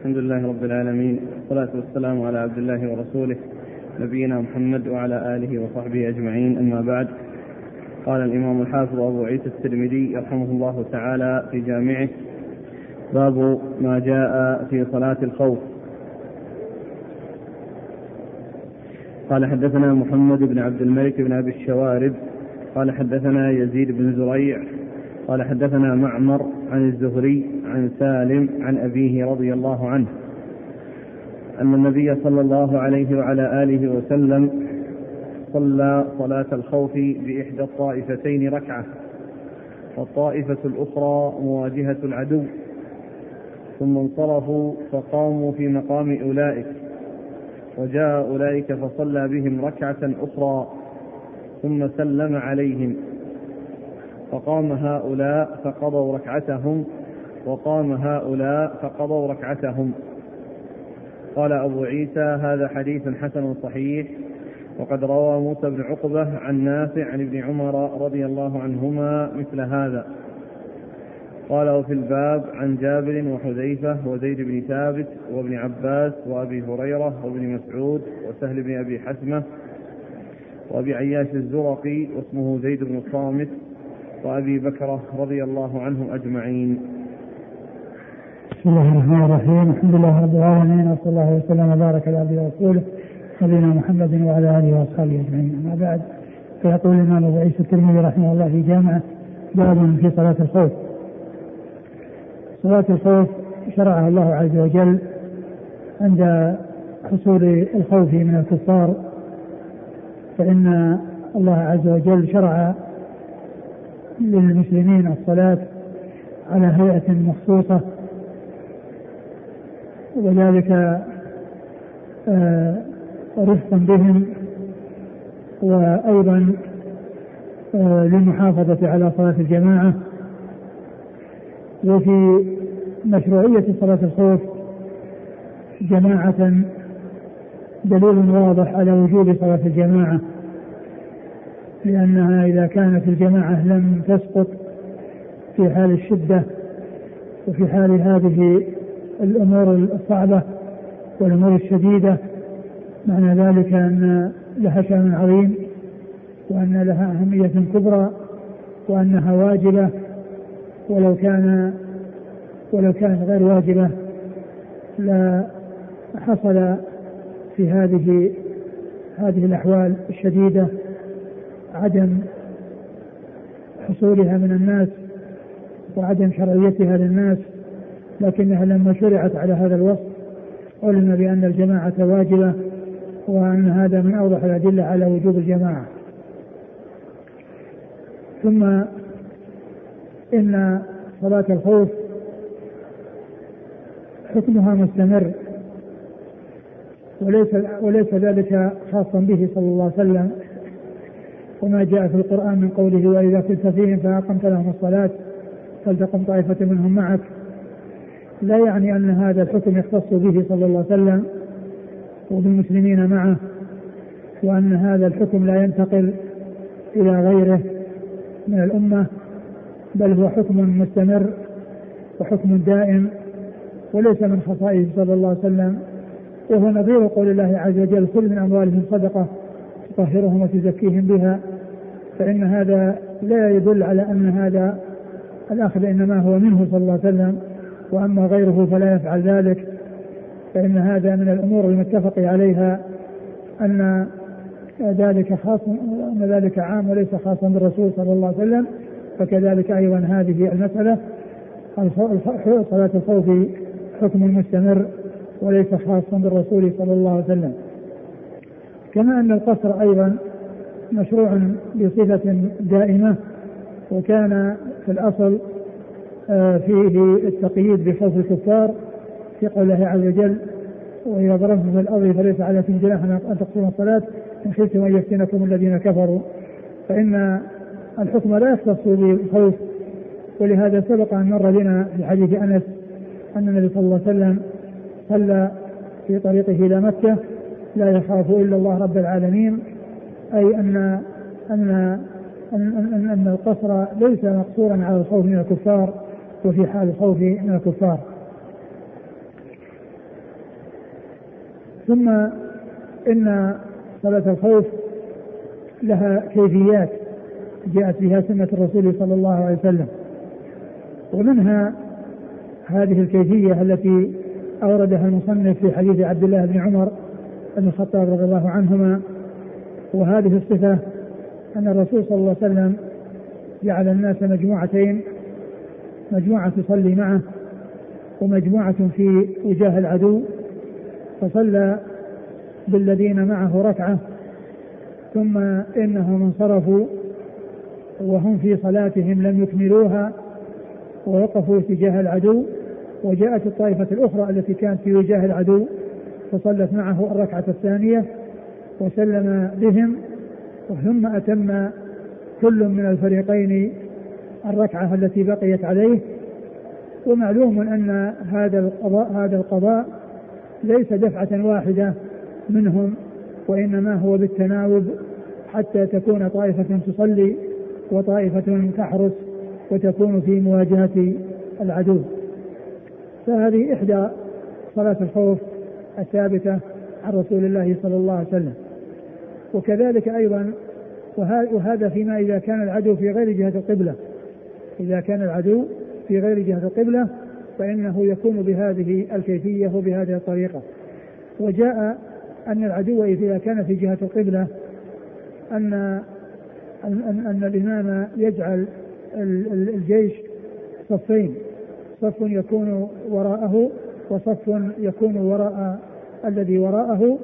الحمد لله رب العالمين والصلاة والسلام على عبد الله ورسوله نبينا محمد وعلى آله وصحبه أجمعين أما بعد. قال الإمام الحافظ أبو عيسى الترمذي رحمه الله تعالى في جامعه باب ما جاء في صلاة الخوف. قال حدثنا محمد بن عبد الملك بن أبي الشوارب قال حدثنا يزيد بن زريع قال حدثنا معمر عن الزهري عن سالم عن أبيه رضي الله عنه. أن النبي صلى الله عليه وعلى آله وسلم صلى صلاة الخوف بإحدى الطائفتين ركعة. والطائفة الأخرى مواجهة العدو. ثم انصرفوا فقاموا في مقام أولئك. وجاء أولئك فصلى بهم ركعة أخرى. ثم سلم عليهم. فقام هؤلاء فقضوا ركعتهم وقام هؤلاء فقضوا ركعتهم. قال أبو عيسى هذا حديث حسن صحيح وقد روى موسى بن عقبة عن نافع عن ابن عمر رضي الله عنهما مثل هذا. قال وفي الباب عن جابر وحذيفة وزيد بن ثابت وابن عباس وأبي هريرة وابن مسعود وسهل بن أبي حسمة وأبي عياش الزرقي واسمه زيد بن الصامت وأبي بكرة رضي الله عنهم أجمعين. بسم الله الرحمن الرحيم. الحمد لله رب العالمين وصلى الله وسلم وبارك على عبده ورسوله نبينا محمد وعلى آله وأصحابه أجمعين. أما بعد فيقول الإمام أبو عيسى الترمذي رحمه الله في جامعه باب في صلاة الخوف. صلاة الخوف شرعها الله عز وجل عند حصول الخوف من الكفار فإن الله عز وجل شرع للمسلمين الصلاة على هيئة مخصوصة. وذلك آه، رفقا بهم وأيضا آه، للمحافظة على صلاة الجماعة. وفي مشروعية صلاة الخوف جماعة دليل واضح على وجوب صلاة الجماعة. لأنها إذا كانت الجماعة لم تسقط في حال الشدة وفي حال هذه الأمور الصعبة والأمور الشديدة معنى ذلك أن لها شأن عظيم وأن لها أهمية كبرى وأنها واجبة ولو كان ولو كانت غير واجبة لا حصل في هذه هذه الأحوال الشديدة عدم حصولها من الناس وعدم شرعيتها للناس لكنها لما شرعت على هذا الوصف علم بأن الجماعة واجبة وأن هذا من أوضح الأدلة على وجوب الجماعة. ثم إن صلاة الخوف حكمها مستمر وليس وليس ذلك خاصا به صلى الله عليه وسلم. وما جاء في القرآن من قوله وإذا كنت فيهم فأقمت لهم الصلاة فلتقم طائفة منهم معك. لا يعني أن هذا الحكم يختص به صلى الله عليه وسلم وبالمسلمين معه وأن هذا الحكم لا ينتقل إلى غيره من الأمة بل هو حكم مستمر وحكم دائم وليس من خصائص صلى الله عليه وسلم وهو نظير قول الله عز وجل كل من أموالهم صدقة تطهرهم وتزكيهم بها فإن هذا لا يدل على أن هذا الأخذ إنما هو منه صلى الله عليه وسلم وأما غيره فلا يفعل ذلك. فإن هذا من الأمور المتفق عليها أن ذلك خاص أن ذلك عام وليس خاصا بالرسول صلى الله عليه وسلم فكذلك أيضا هذه المسألة صلاة الخوف حكم مستمر وليس خاصا بالرسول صلى الله عليه وسلم. كما أن القصر أيضا مشروع بصفة دائمة وكان في الأصل آه، فيه التقييد بخوف الكفار في قوله عز وجل وإذا ضربتم في الأرض فليس عليكم جناح أن تقصروا الصلاة إن خفتم أن يفتنكم الذين كفروا. فإن الحكم لا يختص بالخوف ولهذا سبق أن مر بنا في حديث أنس أن النبي صلى الله عليه وسلم صلى في طريقه إلى مكة لا يخاف إلا الله رب العالمين أي أن أن أن, أن, القصر ليس مقصورا على الخوف من الكفار وفي حال الخوف من الكفار. ثم إن صلاة الخوف لها كيفيات جاءت بها سنة الرسول صلى الله عليه وسلم. ومنها هذه الكيفية التي أوردها المصنف في حديث عبد الله بن عمر بن الخطاب رضي الله عنهما وهذه الصفة أن الرسول صلى الله عليه وسلم جعل الناس مجموعتين مجموعة تصلي معه ومجموعة في وجاه العدو فصلى بالذين معه ركعة ثم إنهم انصرفوا وهم في صلاتهم لم يكملوها ووقفوا تجاه العدو وجاءت الطائفة الأخرى التي كانت في وجاه العدو. فصلت معه الركعة الثانية وسلم بهم ثم أتم كل من الفريقين الركعة التي بقيت عليه. ومعلوم أن هذا القضاء هذا القضاء ليس دفعة واحدة منهم وإنما هو بالتناوب حتى تكون طائفة تصلي وطائفة تحرس وتكون في مواجهة العدو. فهذه إحدى صلاة الخوف الثابتة عن رسول الله صلى الله عليه وسلم. وكذلك أيضا وهذا فيما إذا كان العدو في غير جهة القبلة. إذا كان العدو في غير جهة القبلة فإنه يكون بهذه الكيفية وبهذه الطريقة. وجاء أن العدو إذا كان في جهة القبلة أن أن, أن الإمام يجعل الجيش صفين. صف يكون وراءه وصف يكون وراء الذي وراءه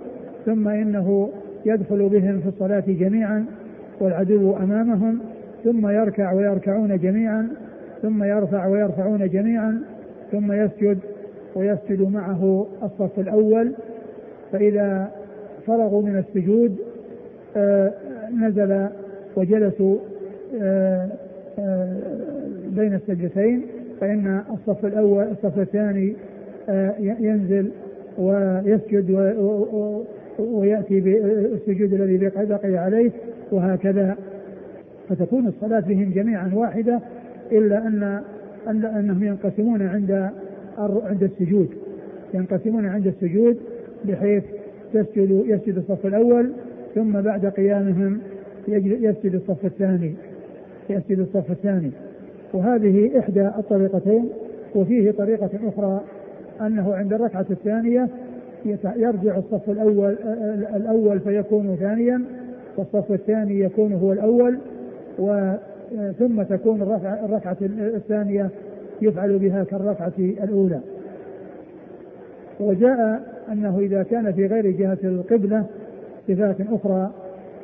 ثم إنه يدخل بهم في الصلاة جميعا والعدو أمامهم ثم يركع ويركعون جميعا ثم يرفع ويرفعون جميعا ثم يسجد ويسجد معه الصف الأول. فإذا فرغوا من السجود آه، نزل وجلسوا آه، آه، بين السجدتين فإن الصف الأول الصف الثاني ينزل ويسجد ويأتي بالسجود الذي بقي عليه وهكذا. فتكون الصلاة بهم جميعا واحدة إلا أن أن أنهم ينقسمون عند عند السجود. ينقسمون عند السجود بحيث تسجد يسجد الصف الأول ثم بعد قيامهم يسجد الصف الثاني. يسجد الصف الثاني. وهذه إحدى الطريقتين وفيه طريقة أخرى أنه عند الركعة الثانية يرجع الصف الأول الأول فيكون ثانيا والصف الثاني يكون هو الأول و ثم تكون الركعة الثانية يفعل بها كالركعة الأولى. وجاء أنه إذا كان في غير جهة القبلة صفات أخرى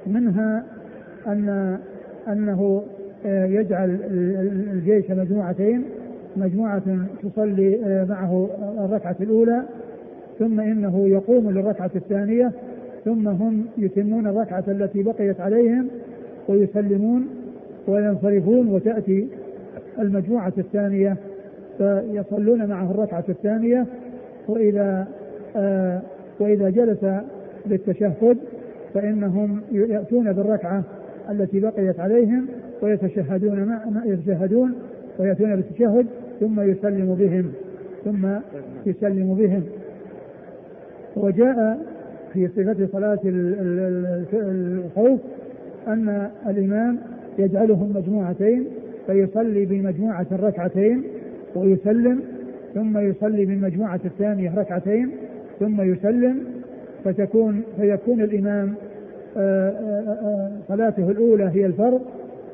منها أن أنه يجعل الجيش مجموعتين مجموعة تصلي معه الركعة الأولى ثم إنه يقوم للركعة الثانية ثم هم يتمون الركعة التي بقيت عليهم ويسلمون وينصرفون وتأتي المجموعة الثانية فيصلون معه الركعة الثانية وإذا آه وإذا جلس للتشهد فإنهم يأتون بالركعة التي بقيت عليهم ويتشهدون مع يتشهدون ويأتون بالتشهد ثم يسلم بهم ثم يسلم بهم. وجاء في صفة صلاة الخوف أن الإمام يجعلهم مجموعتين فيصلي بمجموعة ركعتين ويسلم ثم يصلي بالمجموعة الثانية ركعتين ثم يسلم. فتكون فيكون الإمام آه، آه، آه، صلاته الأولى هي الفرض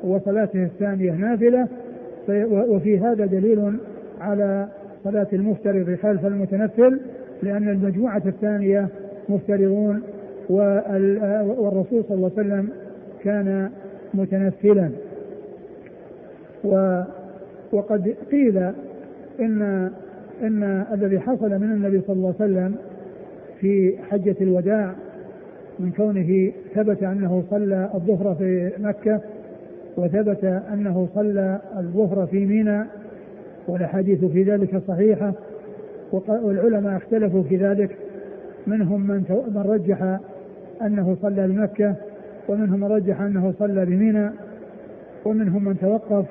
وصلاته الثانية نافلة وفي هذا دليل على صلاة المفترض خلف المتنفل لأن المجموعة الثانية مفترضون والرسول صلى الله عليه وسلم كان متنفلا. وقد قيل ان إن الذي حصل من النبي صلى الله عليه وسلم في حجة الوداع من كونه ثبت أنه صلى الظهر في مكة وثبت أنه صلى الظهر في منى والأحاديث في ذلك صحيحة والعلماء اختلفوا في ذلك. منهم من من رجح أنه صلى بمكة ومنهم من رجح أنه صلى بمنى ومنهم من توقف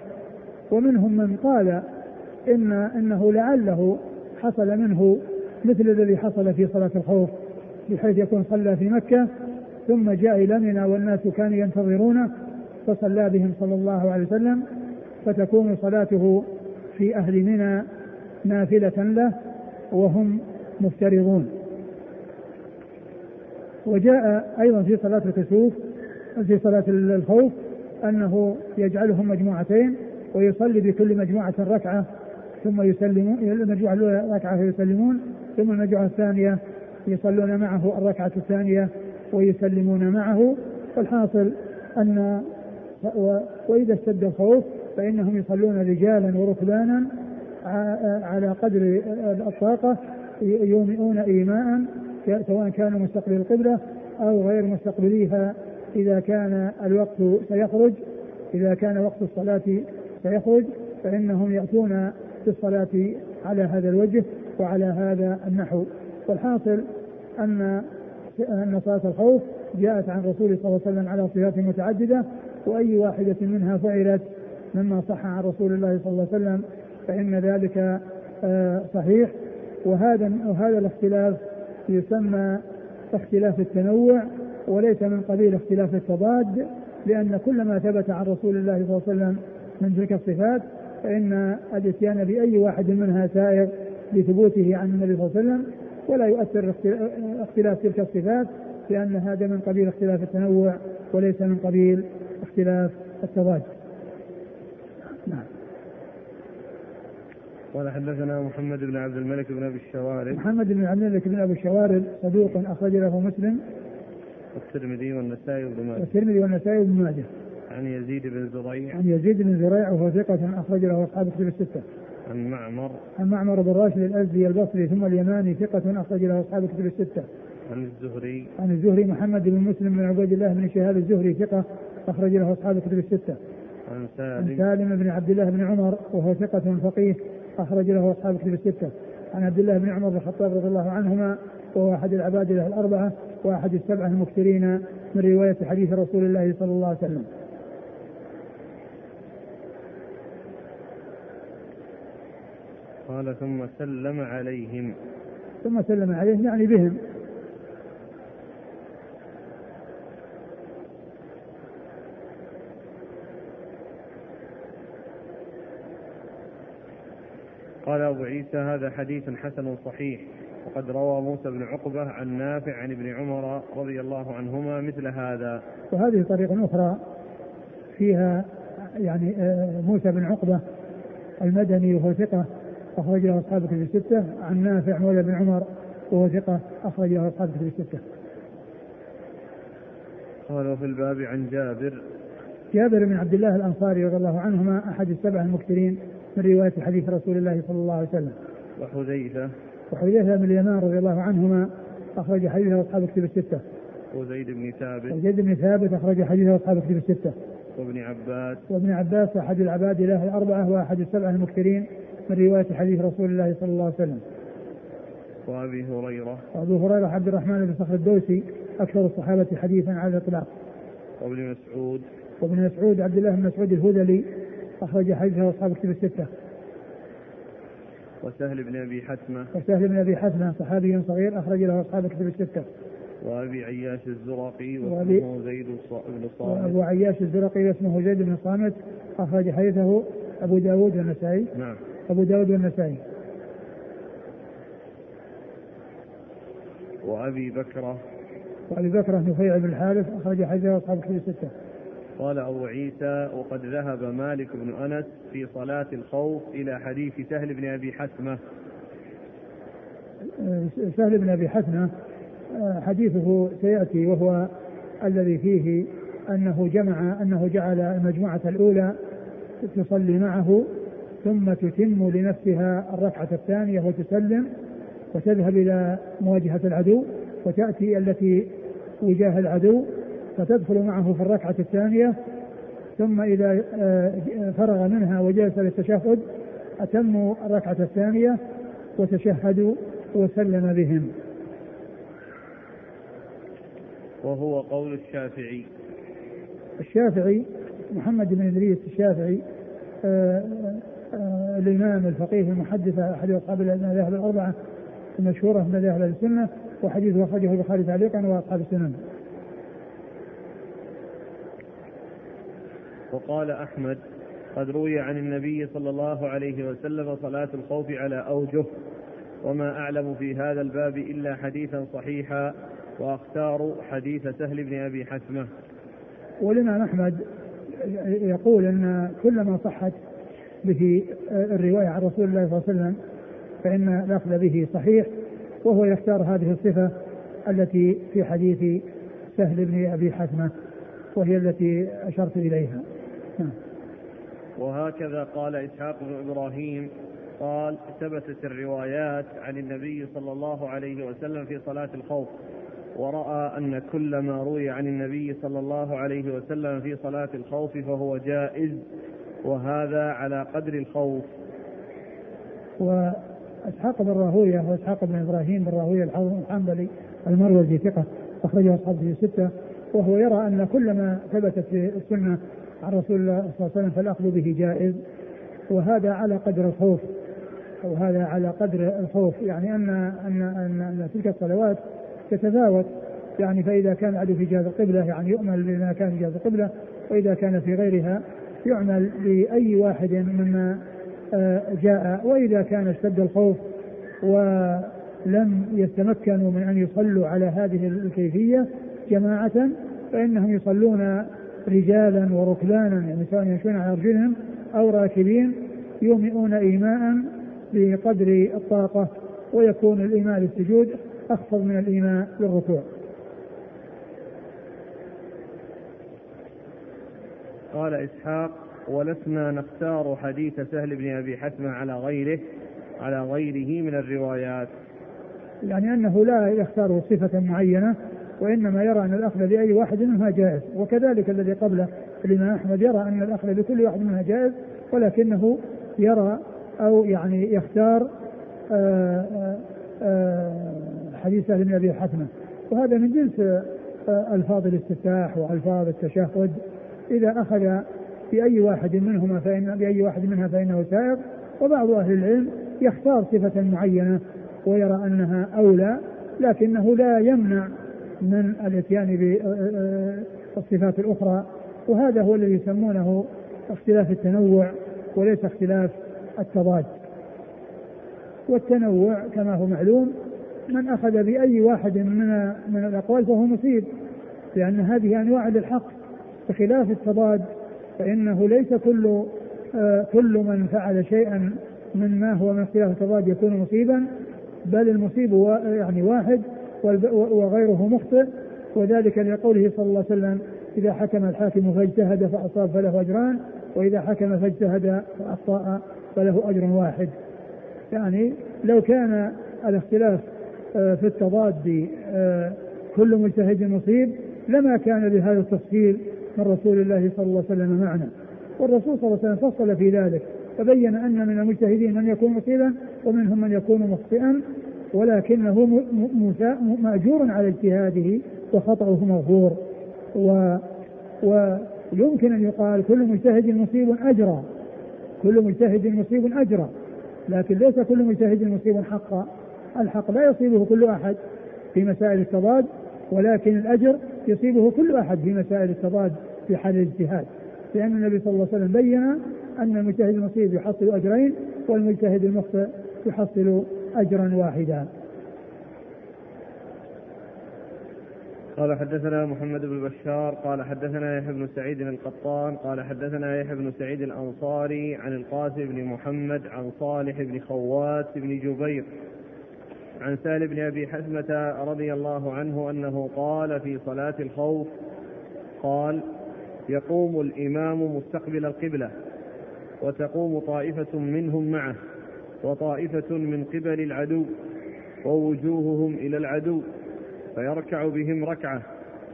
ومنهم من قال ان إنه لعله حصل منه مثل الذي حصل في صلاة الخوف بحيث يكون صلى في مكة ثم جاء إلى منى والناس كانوا ينتظرونه. فصلى بهم صلى الله عليه وسلم فتكون صلاته في أهل منى نافلة له وهم مفترضون. وجاء أيضا في صلاة الكسوف في صلاة الخوف أنه يجعلهم مجموعتين ويصلي بكل مجموعة ركعة ثم يسلمون المجموعة الأولى ركعة فيسلمون ثم المجموعة الثانية يصلون معه الركعة الثانية ويسلمون معه. والحاصل أن وإذا اشتد الخوف فإنهم يصلون رجالا وركبانا على قدر الطاقة يومئون إيماء سواء كانوا مستقبل القبلة أو غير مستقبليها. إذا كان الوقت سيخرج إذا كان وقت الصلاة سيخرج فإنهم يأتون في الصلاة على هذا الوجه وعلى هذا النحو. والحاصل أن أن صلاة الخوف جاءت عن رسول صلى الله عليه وسلم على صفات متعددة وأي واحدة منها فعلت مما صح عن رسول الله صلى الله عليه وسلم فإن ذلك آه، صحيح. وهذا وهذا الاختلاف يسمى اختلاف التنوع وليس من قبيل اختلاف التضاد لأن كل ما ثبت عن رسول الله صلى الله عليه وسلم من تلك الصفات فإن الإتيان بأي واحد منها سائر لثبوته عن النبي صلى الله عليه وسلم ولا يؤثر اختلاف تلك الصفات لأن هذا من قبيل اختلاف التنوع وليس من قبيل اختلاف التضاد نعم. قال حدثنا محمد بن عبد الملك بن أبي الشوارب. محمد بن عبد الملك بن أبي الشوارب صدوق أخرج له مسلم. والترمذي والنسائي وابن ماجه. والترمذي والنسائي وابن ماجه. عن يزيد بن زريع. عن يزيد بن زريع وهو ثقة أخرج له أصحاب كتب الستة. عن معمر. عن معمر بن راشد الأزدي البصري ثم اليماني ثقة أخرج له أصحاب كتب الستة. عن الزهري. عن الزهري محمد بن مسلم بن عبيد الله بن شهاب الزهري ثقة أخرج له أصحاب كتب الستة. عن سالم. عن سالم بن عبد الله بن عمر وهو ثقة فقيه أخرج له أصحاب كتب الستة. عن عبد الله بن عمر بن الخطاب رضي الله عنهما وهو أحد العباد له الأربعة وأحد السبعة المكثرين من رواية حديث رسول الله صلى الله عليه وسلم. قال ثم سلم عليهم. ثم سلم عليهم يعني بهم. قال أبو عيسى هذا حديث حسن صحيح وقد روى موسى بن عقبة عن نافع عن ابن عمر رضي الله عنهما مثل هذا وهذه طريقة أخرى فيها يعني آه، موسى بن عقبة المدني وهو ثقة أخرج له أصحاب كتب الستة عن نافع مولى بن عمر وهو ثقة أخرج له أصحاب كتب الستة. قال وفي الباب عن جابر جابر بن عبد الله الأنصاري رضي الله عنهما أحد السبع المكثرين من رواية حديث رسول الله صلى الله عليه وسلم. وحذيفة وحذيفة بن اليمان رضي الله عنهما أخرج حديثه أصحاب كتب الستة. وزيد بن ثابت وزيد بن ثابت أخرج حديثه أصحاب كتب الستة. وابن عباس وابن عباس أحد العباد له الأربعة وأحد السبعة المكثرين من رواية حديث رسول الله صلى الله عليه وسلم. وأبي هريرة وأبو هريرة عبد الرحمن بن صخر الدوسي أكثر الصحابة حديثا على الإطلاق. وابن مسعود وابن مسعود عبد الله بن مسعود الهذلي أخرج حديثه أصحاب كتب الستة. وسهل بن أبي حتمة. وسهل بن أبي حتمة صحابي صغير أخرج له أصحاب كتب الستة. وأبي عياش الزرقي وأبي- واسمه زيد بن صامت عياش الزرقي واسمه زيد بن صامت أخرج حديثه أبو داود والنسائي. نعم. أبو داود والنسائي. وأبي بكرة. وأبي بكر نفيع بن الحارث أخرج حديثه أصحاب كتب الستة. قال أبو عيسى وقد ذهب مالك بن أنس في صلاة الخوف إلى حديث سهل بن أبي حتمة آه، سهل بن أبي حتمه آه، حديثه سيأتي وهو الذي فيه أنه جمع أنه جعل المجموعة الأولى تصلي معه ثم تتم لنفسها الركعة الثانية وتسلم وتذهب إلى مواجهة العدو وتأتي التي وجاه العدو فتدخل معه في الركعة الثانية ثم إذا آه، فرغ منها وجلس للتشهد اتموا الركعة الثانية وتشهدوا وسلم بهم وهو قول الشافعي الشافعي محمد بن إدريس الشافعي آه، آه، الإمام الفقيه المحدث أحد أصحاب المذاهب الأربعة المشهورة من مذاهب السنة وحديث أخرجه البخاري تعليقا وأصحاب السنن. وقال أحمد قد روي عن النبي صلى الله عليه وسلم صلاة الخوف على أوجه وما أعلم في هذا الباب إلا حديثا صحيحا وأختار حديث سهل بن أبي حسمة والإمام أحمد يقول أن كل ما صحت به الرواية عن رسول الله صلى الله عليه وسلم فإن الأخذ به صحيح وهو يختار هذه الصفة التي في حديث سهل بن أبي حثمة وهي التي أشرت إليها. وهكذا قال إسحاق بن إبراهيم قال ثبتت الروايات عن النبي صلى الله عليه وسلم في صلاة الخوف ورأى أن كل ما روي عن النبي صلى الله عليه وسلم في صلاة الخوف فهو جائز وهذا على قدر الخوف. وإسحاق بن راهوية وإسحاق بن إبراهيم بن راهوية الحنبلي المروزي ثقة أخرجه أصحابه الستة وهو يرى أن كل ما ثبتت في السنة عن رسول الله صلى الله عليه وسلم فالأخذ به جائز. وهذا على قدر الخوف أو هذا على قدر الخوف. يعني أن أن أن, أن تلك الصلوات تتفاوت. يعني فإذا كان العدو في جهة القبلة يعني يؤمل بما كان في جهة القبلة وإذا كان في غيرها يعمل بأي واحد مما آه، جاء. وإذا كان اشتد الخوف ولم يتمكنوا من أن يصلوا على هذه الكيفية جماعة فإنهم يصلون رجالا وركبانا يعني سواء يمشون على أرجلهم أو راكبين يومئون إيماء بقدر الطاقة ويكون الإيماء للسجود أخفض من الإيماء للركوع. قال إسحاق ولسنا نختار حديث سهل بن أبي حسمة على غيره على غيره من الروايات. يعني أنه لا يختار صفة معينة وإنما يرى أن الأخذ بأي واحد منها جائز وكذلك الذي قبله الإمام أحمد يرى أن الأخذ بكل واحد منها جائز ولكنه يرى أو يعني يختار آه، آآ آه، حديث سهل بن أبي حتمة وهذا من جنس آه، ألفاظ الاستفتاح وألفاظ التشهد. إذا أخذ بأي واحد منهما فإن بأي واحد منها فإنه سائر وبعض أهل العلم يختار صفة معينة ويرى أنها أولى لكنه لا يمنع من الإتيان بالصفات الأخرى وهذا هو الذي يسمونه اختلاف التنوع وليس اختلاف التضاد. والتنوع كما هو معلوم من أخذ بأي واحد من من الأقوال فهو مصيب لأن هذه أنواع للحق. بخلاف التضاد فإنه ليس كل كل من فعل شيئا مما هو من اختلاف التضاد يكون مصيبا بل المصيب يعني واحد وغيره مخطئ وذلك لقوله صلى الله عليه وسلم إذا حكم الحاكم فاجتهد فأصاب فله أجران وإذا حكم فاجتهد فأخطأ فله أجر واحد. يعني لو كان الاختلاف آه، في التضاد آه، كل مجتهد مصيب لما كان بهذا التفصيل من رسول الله صلى الله عليه وسلم معنا. والرسول صلى الله عليه وسلم فصل في ذلك فبين أن من المجتهدين من يكون مصيبا ومنهم من يكون مخطئا ولكنه مأجور على اجتهاده وخطأه مغفور. و ويمكن أن يقال كل مجتهد مصيب اجرى كل مجتهد مصيب اجرى لكن ليس كل مجتهد مصيب حقا. الحق لا يصيبه كل أحد في مسائل التضاد ولكن الأجر يصيبه كل أحد في مسائل التضاد في حال الاجتهاد. لأن النبي صلى الله عليه وسلم بين أن المجتهد المصيب يحصل أجرين والمجتهد المخطئ يحصل أجرا واحدا. قال حدثنا محمد بن بشار قال حدثنا يحيى بن سعيد القطان قال حدثنا يحيى بن سعيد الأنصاري عن القاسم بن محمد عن صالح بن خوات بن جبير عن سهل بن أبي حزمه رضي الله عنه أنه قال في صلاة الخوف قال يقوم الإمام مستقبل القبلة وتقوم طائفة منهم معه. وطائفة من قبل العدو ووجوههم إلى العدو فيركع بهم ركعة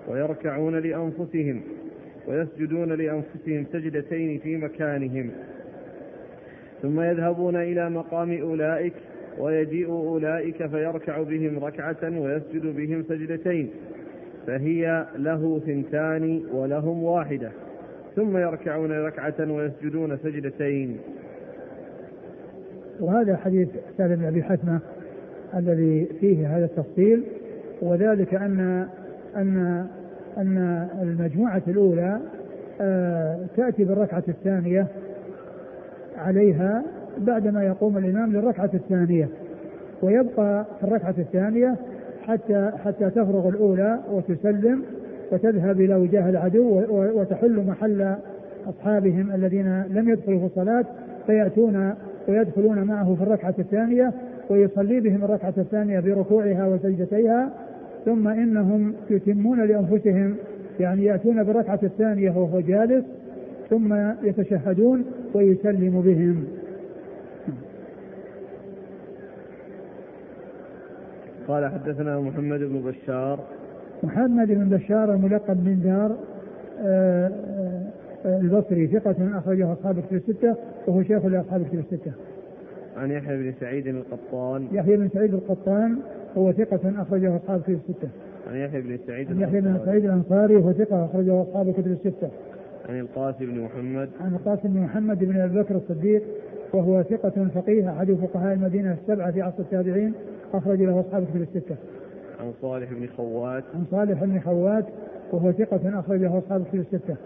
ويركعون لأنفسهم ويسجدون لأنفسهم سجدتين في مكانهم. ثم يذهبون إلى مقام أولئك ويجيء أولئك فيركع بهم ركعة ويسجد بهم سجدتين فهي له ثنتان ولهم واحدة. ثم يركعون ركعة ويسجدون سجدتين. وهذا حديث سالم بن أبي حتمة الذي فيه هذا التفصيل وذلك أن أن أن المجموعة الأولى آه، تأتي بالركعة الثانية عليها بعدما يقوم الإمام للركعة الثانية ويبقى في الركعة الثانية حتى حتى تفرغ الأولى وتسلم وتذهب إلى وجاه العدو وتحل محل أصحابهم الذين لم يدخلوا في الصلاة فيأتون ويدخلون معه في الركعة الثانية ويصلي بهم الركعة الثانية بركوعها وسجدتيها ثم إنهم يتمون لأنفسهم يعني يأتون بالركعة الثانية وهو جالس ثم يتشهدون ويسلم بهم. قال حدثنا محمد بن بشار. محمد بن بشار الملقب من دار آه، البصري ثقة أخرجه أصحاب الكتب الستة وهو شيخ لأصحاب الكتب الستة. عن يحيى بن سعيد القطان يحيى بن سعيد القطان هو ثقة أخرجه أصحاب الكتب الستة. عن يحيى بن سعيد عن يحيى بن سعيد الأنصاري وهو ثقة أخرجه أصحاب الكتب الستة. عن القاسم بن محمد عن القاسم بن محمد بن أبي بكر الصديق وهو ثقة فقيه أحد فقهاء المدينة السبعة في عصر التابعين أخرج له أصحاب الكتب الستة. عن صالح بن خوات عن صالح بن خوات وهو ثقة أخرجه أصحاب الكتب الستة.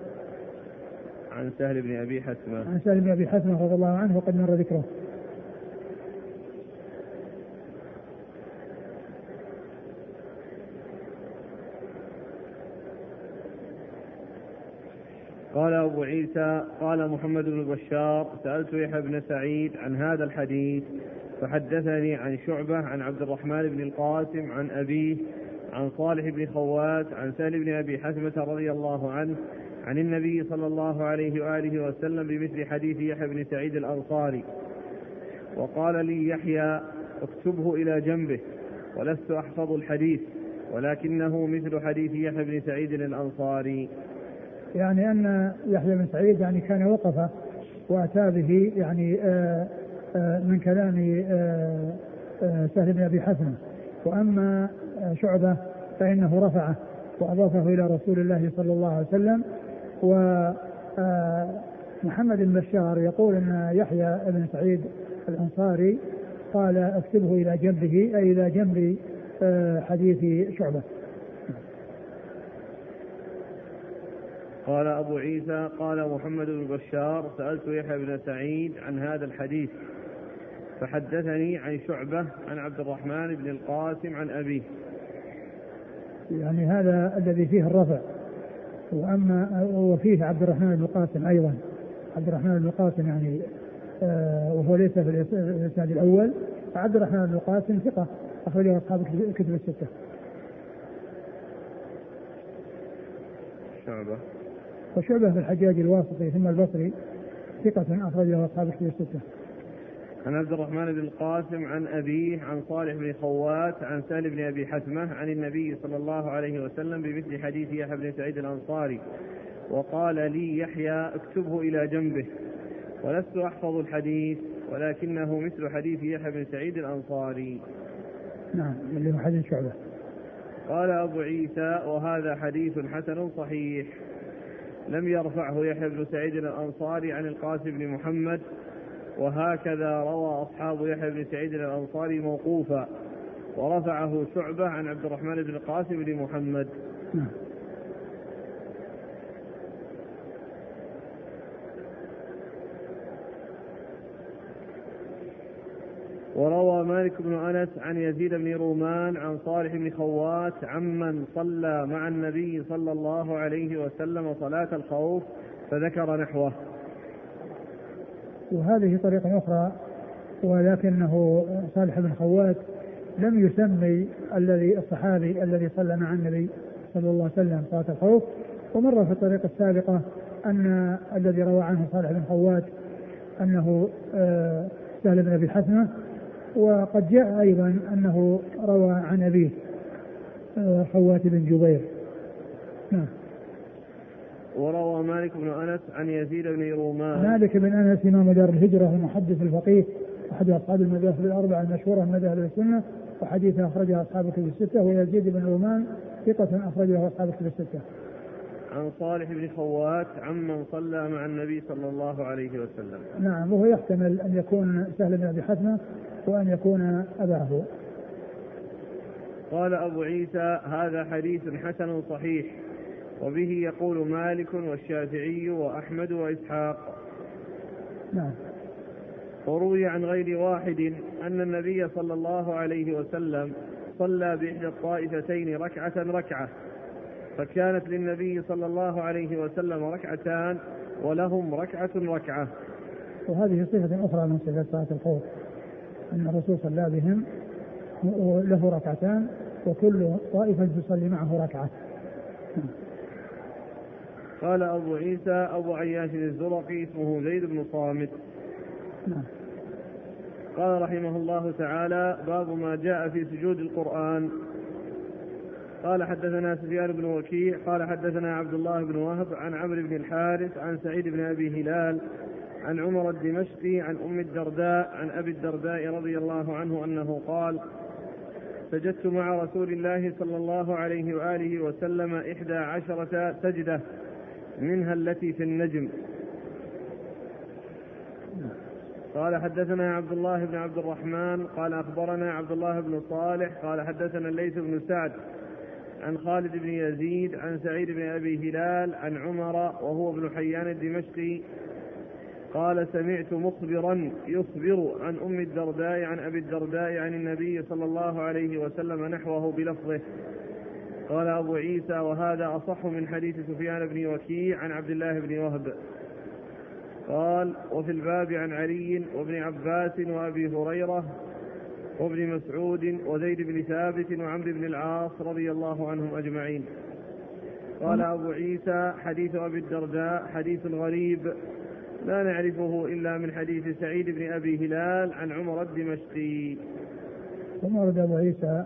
عن سهل بن أبي حسمة عن سهل بن أبي حسمة رضي الله عنه وقد مر ذكره. قال أبو عيسى قال محمد بن بشار سألت يحيى بن سعيد عن هذا الحديث فحدثني عن شعبة عن عبد الرحمن بن القاسم عن أبيه عن صالح بن خوات عن سهل بن أبي حسمة رضي الله عنه عن النبي صلى الله عليه وآله وسلم بمثل حديث يحيى بن سعيد الأنصاري وقال لي يحيى اكتبه إلى جنبه ولست أحفظ الحديث ولكنه مثل حديث يحيى بن سعيد الأنصاري. يعني أن يحيى بن سعيد يعني كان وقف وأتى به يعني آآ آآ من كلام سهل بن أبي حسن. وأما شعبة فإنه رفعه وأضافه إلى رسول الله صلى الله عليه وسلم. ومحمد بن بشار يقول أن يحيى بن سعيد الأنصاري قال أكتبه إلى جنبه أي إلى جنب حديث شعبة. قال أبو عيسى قال محمد بن بشار سألت يحيى بن سعيد عن هذا الحديث فحدثني عن شعبة عن عبد الرحمن بن القاسم عن أبيه. يعني هذا الذي فيه الرفع. وأما وفيه عبد الرحمن بن القاسم أيضا عبد الرحمن بن القاسم يعني آه وهو ليس في الإسناد الأول عبد الرحمن بن القاسم ثقة أخرجه أصحاب الكتب الستة. شعبة وشعبة في الحجاج الواسطي ثم البصري ثقة أخرجه أصحاب الكتب الستة. عن عبد الرحمن بن القاسم عن أبيه عن صالح بن خوات عن سهل بن أبي حتمة عن النبي صلى الله عليه وسلم بمثل حديث يحيى بن سعيد الأنصاري. وقال لي يحيى اكتبه إلى جنبه. ولست أحفظ الحديث ولكنه مثل حديث يحيى بن سعيد الأنصاري. نعم اللي هو حديث شعبة. قال أبو عيسى وهذا حديث حسن صحيح. لم يرفعه يحيى بن سعيد الأنصاري عن القاسم بن محمد وهكذا روى أصحاب يحيى بن سعيد الأنصاري موقوفا ورفعه شعبة عن عبد الرحمن بن القاسم بن محمد نعم. وروى مالك بن أنس عن يزيد بن رومان عن صالح بن خوات عمن صلى مع النبي صلى الله عليه وسلم صلاة الخوف فذكر نحوه. وهذه طريقة أخرى ولكنه صالح بن خوات لم يسمي الذي الصحابي الذي صلى مع النبي صلى الله عليه وسلم صلاة الخوف. ومر في الطريقة السابقة أن الذي روى عنه صالح بن خوات أنه آه، سهل بن أبي حسنة وقد جاء أيضا أنه روى عن أبيه آه، خوات بن جبير. نعم. وروى مالك بن أنس عن يزيد بن رومان مالك بن أنس إمام دار الهجرة المحدث الفقيه أحد أصحاب المذاهب الأربعة المشهورة من مذاهب السنة وحديث أخرجه أصحاب الكتب الستة ويزيد بن رومان ثقة أخرجه أصحاب الكتب الستة. عن صالح بن خوات عمن صلى مع النبي صلى الله عليه وسلم. نعم وهو يحتمل أن يكون سهل بن أبي حتمه وأن يكون أباه. قال أبو عيسى هذا حديث حسن صحيح وبه يقول مالك والشافعي وأحمد وإسحاق. نعم. وروي عن غير واحد أن النبي صلى الله عليه وسلم صلى بإحدى الطائفتين ركعة ركعة فكانت للنبي صلى الله عليه وسلم ركعتان ولهم ركعة ركعة. وهذه صفة أخرى من صفات صلاة الخوف أن الرسول صلى بهم له ركعتان وكل طائفة تصلي معه ركعة. قال أبو عيسى أبو عياش الزرقي اسمه زيد بن صامت. نعم. قال رحمه الله تعالى باب ما جاء في سجود القرآن. قال حدثنا سفيان بن وكيع قال حدثنا عبد الله بن وهب عن عمرو بن الحارث عن سعيد بن أبي هلال عن عمر الدمشقي عن أم الدرداء عن أبي الدرداء رضي الله عنه أنه قال سجدت مع رسول الله صلى الله عليه وآله وسلم إحدى عشرة سجدة. منها التي في النجم. قال حدثنا عبد الله بن عبد الرحمن قال أخبرنا عبد الله بن صالح قال حدثنا الليث بن سعد عن خالد بن يزيد عن سعيد بن أبي هلال عن عمر وهو ابن حيان الدمشقي. قال سمعت مخبرا يخبر عن أم الدرداء عن أبي الدرداء عن النبي صلى الله عليه وسلم نحوه بلفظه. قال أبو عيسى وهذا أصح من حديث سفيان بن وكيع عن عبد الله بن وهب. قال وفي الباب عن علي وابن عباس وأبي هريرة وابن مسعود وزيد بن ثابت وعمرو بن العاص رضي الله عنهم أجمعين. قال أبو عيسى حديث أبي الدرداء حديث غريب لا نعرفه إلا من حديث سعيد بن أبي هلال عن عمر الدمشقي. ثم ورد أبو عيسى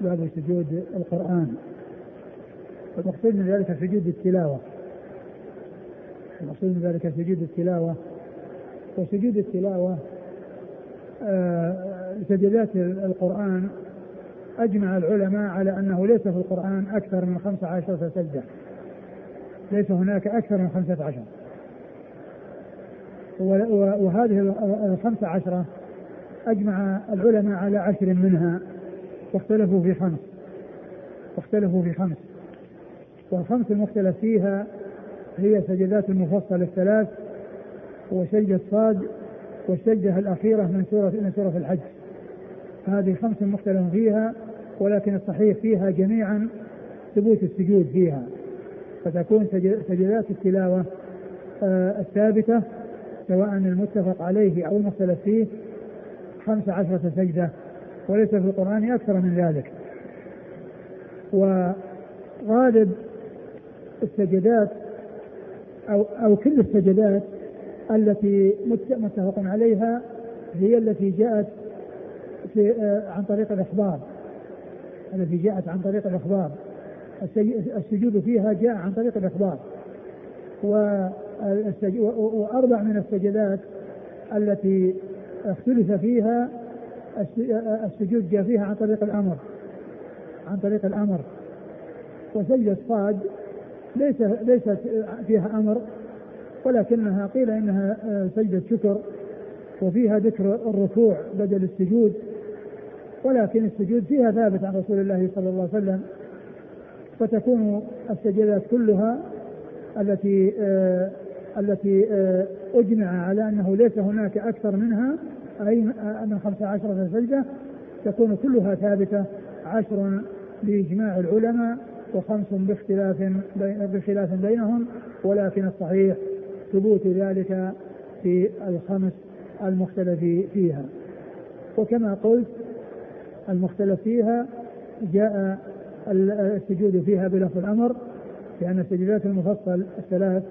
باب سجود القرآن. والمقصود من ذلك سجود التلاوة. المقصود من ذلك سجود التلاوة. وسجود التلاوة آه، سجدات القرآن أجمع العلماء على أنه ليس في القرآن أكثر من خمسة عشرة سجدة. ليس هناك أكثر من خمسة عشر. وهذه الخمسة عشرة أجمع العلماء على عشر منها. واختلفوا في خمس. واختلفوا في خمس. والخمس المختلف فيها هي سجدات المفصل الثلاث وسجدة صاد والسجدة الأخيرة من سورة من سورة الحج. هذه خمس مختلف فيها ولكن الصحيح فيها جميعا ثبوت السجود فيها. فتكون سجدات التلاوة آه الثابتة سواء المتفق عليه أو المختلف فيه خمس عشرة سجدة وليس في القرآن أكثر من ذلك. وغالب السجدات أو أو كل السجدات التي متفق عليها هي التي جاءت في آه، عن طريق الإخبار. التي جاءت عن طريق الإخبار. السجود فيها جاء عن طريق الإخبار. وأربع من السجدات التي اختلف فيها السجود جاء فيها عن طريق الأمر. عن طريق الأمر. وسجدة صاد ليس ليست فيها أمر ولكنها قيل إنها آه، سجدة شكر وفيها ذكر الركوع بدل السجود ولكن السجود فيها ثابت عن رسول الله صلى الله عليه وسلم فتكون السجدات كلها التي آه التي آه أجمع على أنه ليس هناك أكثر منها أي من خمس عشرة سجدة تكون كلها ثابتة عشر باجماع العلماء وخمس باختلاف بخلاف بينهم ولكن الصحيح ثبوت ذلك في الخمس المختلف فيها. وكما قلت المختلف فيها جاء السجود فيها بلفظ الأمر لأن السجدات المفصل الثلاث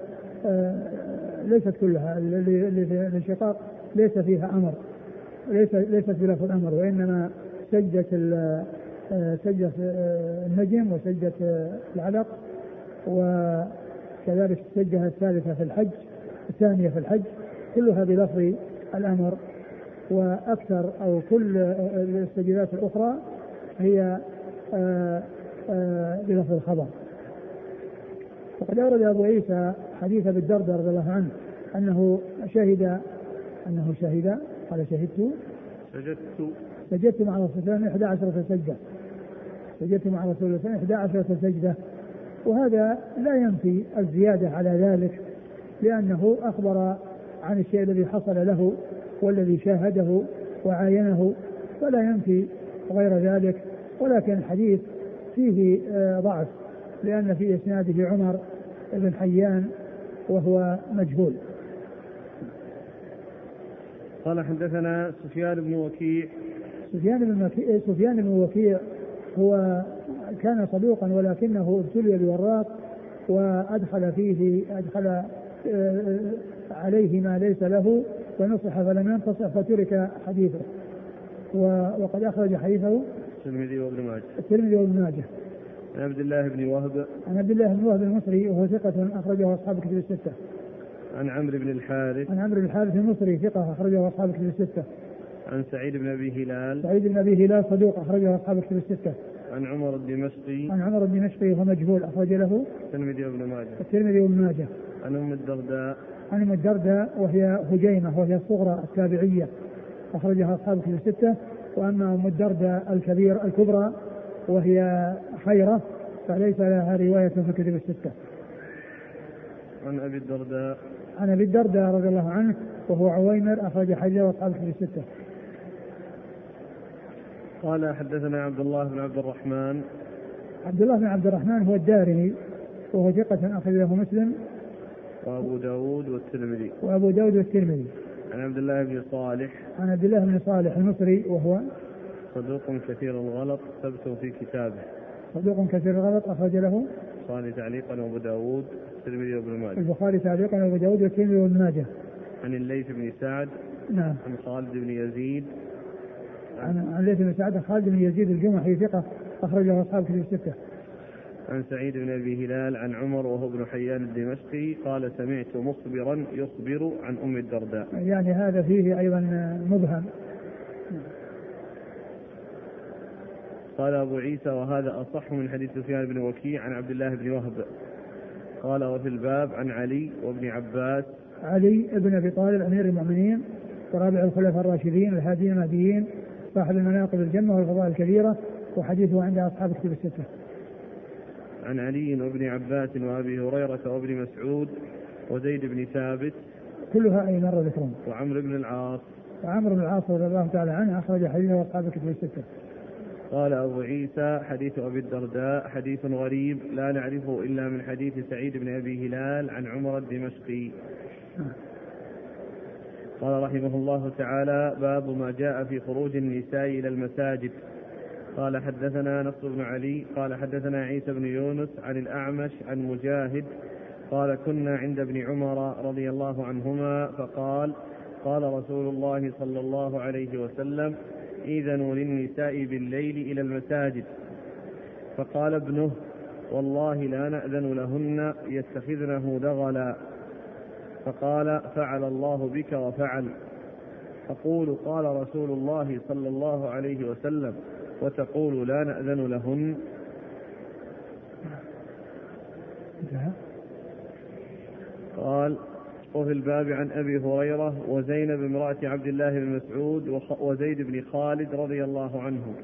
آه، ليست كلها الانشقاق ليس فيها أمر ليس ليست بلفظ الأمر وإنما سجدة سجدة النجم وسجدة العلق وكذلك السجدة الثالثة في الحج الثانية في الحج كلها بلفظ الأمر. وأكثر أو كل السجدات الأخرى هي آه، آه، بلفظ الخبر. وقد أورد أبو عيسى حديث أبي الدرداء رضي الله عنه أنه شهد أنه شهد قال شهدت. سجدت. سجدت مع الرسول صلى الله عليه وسلم 11 سجدة سجدت مع رسول الله صلى الله عليه وسلم 11 سجدة. وهذا لا ينفي الزيادة على ذلك لأنه أخبر عن الشيء الذي حصل له والذي شاهده وعاينه فلا ينفي غير ذلك. ولكن الحديث فيه آه، ضعف لأن في إسناده عمر بن حيان وهو مجهول. قال حدثنا سفيان بن وكيع. سفيان بن وكيع سفيان بن وكيع هو كان صدوقا ولكنه ابتلي بوراق وأدخل فيه أدخل آه، عليه ما ليس له فنصح فلم ينتصح فترك حديثه. وقد أخرج حديثه. الترمذي وابن ماجه. الترمذي وابن ماجه. عن عبد الله بن وهب. عن عبد الله بن وهب المصري وهو ثقة أخرجه أصحاب كتب الستة. عن عمرو بن الحارث. عن عمرو بن الحارث المصري ثقة أخرجه أصحاب كتب الستة. عن سعيد بن أبي هلال سعيد بن أبي هلال صدوق أخرجه أصحاب كتب الستة. عن عمر الدمشقي عن عمر الدمشقي وهو مجهول أخرج له الترمذي وابن ماجه الترمذي وابن ماجه عن أم الدرداء عن أم الدرداء وهي هجيمة وهي الصغرى التابعية أخرجها أصحاب كتب الستة وأما أم الدرداء الكبير الكبرى وهي خيرة فليس لها رواية في الكتب الستة. عن أبي الدرداء عن أبي الدرداء رضي الله عنه وهو عويمر أخرج حجه وأصحاب الكتب الستة. قال حدثنا عبد الله بن عبد الرحمن. عبد الله بن عبد الرحمن هو الدارمي وهو ثقة أخرج له مسلم. وأبو داود والترمذي. وأبو داود والترمذي. عن عبد الله بن صالح. عن عبد الله بن صالح المصري وهو صدوق كثير الغلط ثبت في كتابه. صدوق كثير الغلط أخرج له البخاري تعليقا وأبو داود والترمذي وابن ماجه. البخاري تعليقا وأبو داود والترمذي وابن ماجه. عن الليث بن سعد. نعم. عن خالد بن يزيد. عن عن الليث بن سعد خالد بن يزيد الجمحي ثقة أخرجه أصحاب كتب الستة. عن سعيد بن أبي هلال عن عمر وهو ابن حيان الدمشقي قال سمعت مخبرا يخبر عن أم الدرداء. يعني هذا فيه أيضا مبهم. قال أبو عيسى وهذا أصح من حديث سفيان بن وكيع عن عبد الله بن وهب. قال وفي الباب عن علي وابن عباس. علي بن أبي طالب أمير المؤمنين ورابع الخلفاء الراشدين الهاديين المهديين صاحب المناقب الجنة والفضائل الكبيرة وحديثه عند أصحاب الكتب الستة. عن علي وابن عباس وأبي هريرة وابن مسعود وزيد بن ثابت كلها أي مرة ذكرهم. وعمرو بن العاص وعمرو بن العاص رضي الله تعالى عنه أخرج حديثه أصحاب الكتب الستة. قال أبو عيسى حديث أبي الدرداء حديث غريب لا نعرفه إلا من حديث سعيد بن أبي هلال عن عمر الدمشقي قال رحمه الله تعالى باب ما جاء في خروج النساء إلى المساجد. قال حدثنا نصر بن علي قال حدثنا عيسى بن يونس عن الأعمش عن مجاهد قال كنا عند ابن عمر رضي الله عنهما فقال قال رسول الله صلى الله عليه وسلم إذنوا للنساء بالليل إلى المساجد. فقال ابنه والله لا نأذن لهن يتخذنه دغلا. فقال فعل الله بك وفعل. تقول قال رسول الله صلى الله عليه وسلم وتقول لا نأذن لهن. قال وفي الباب عن أبي هريرة وزينب امرأة عبد الله بن مسعود وزيد بن خالد رضي الله عنهم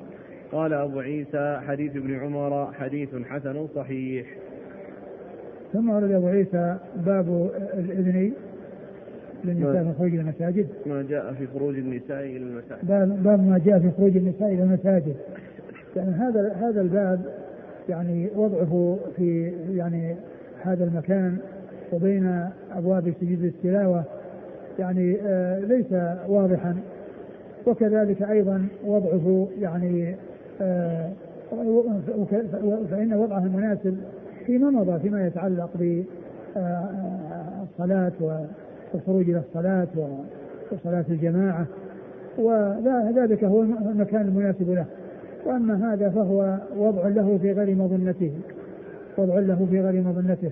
قال أبو عيسى حديث ابن عمر حديث حسن صحيح. ثم ورد أبو عيسى باب الإذن للنساء في خروج المساجد. ما جاء في خروج النساء إلى المساجد. باب ما جاء في خروج النساء إلى المساجد. يعني هذا هذا الباب يعني وضعه في يعني هذا المكان وبين أبواب سجود التلاوة. يعني آه ليس واضحا. وكذلك أيضا وضعه يعني آه فإن وضعه المناسب فيما مضى فيما يتعلق بالصلاه والخروج إلى الصلاة وصلاة الجماعة. وذلك هو المكان المناسب له. وأما هذا فهو وضع له في غير مظنته وضع له في غير مظنته.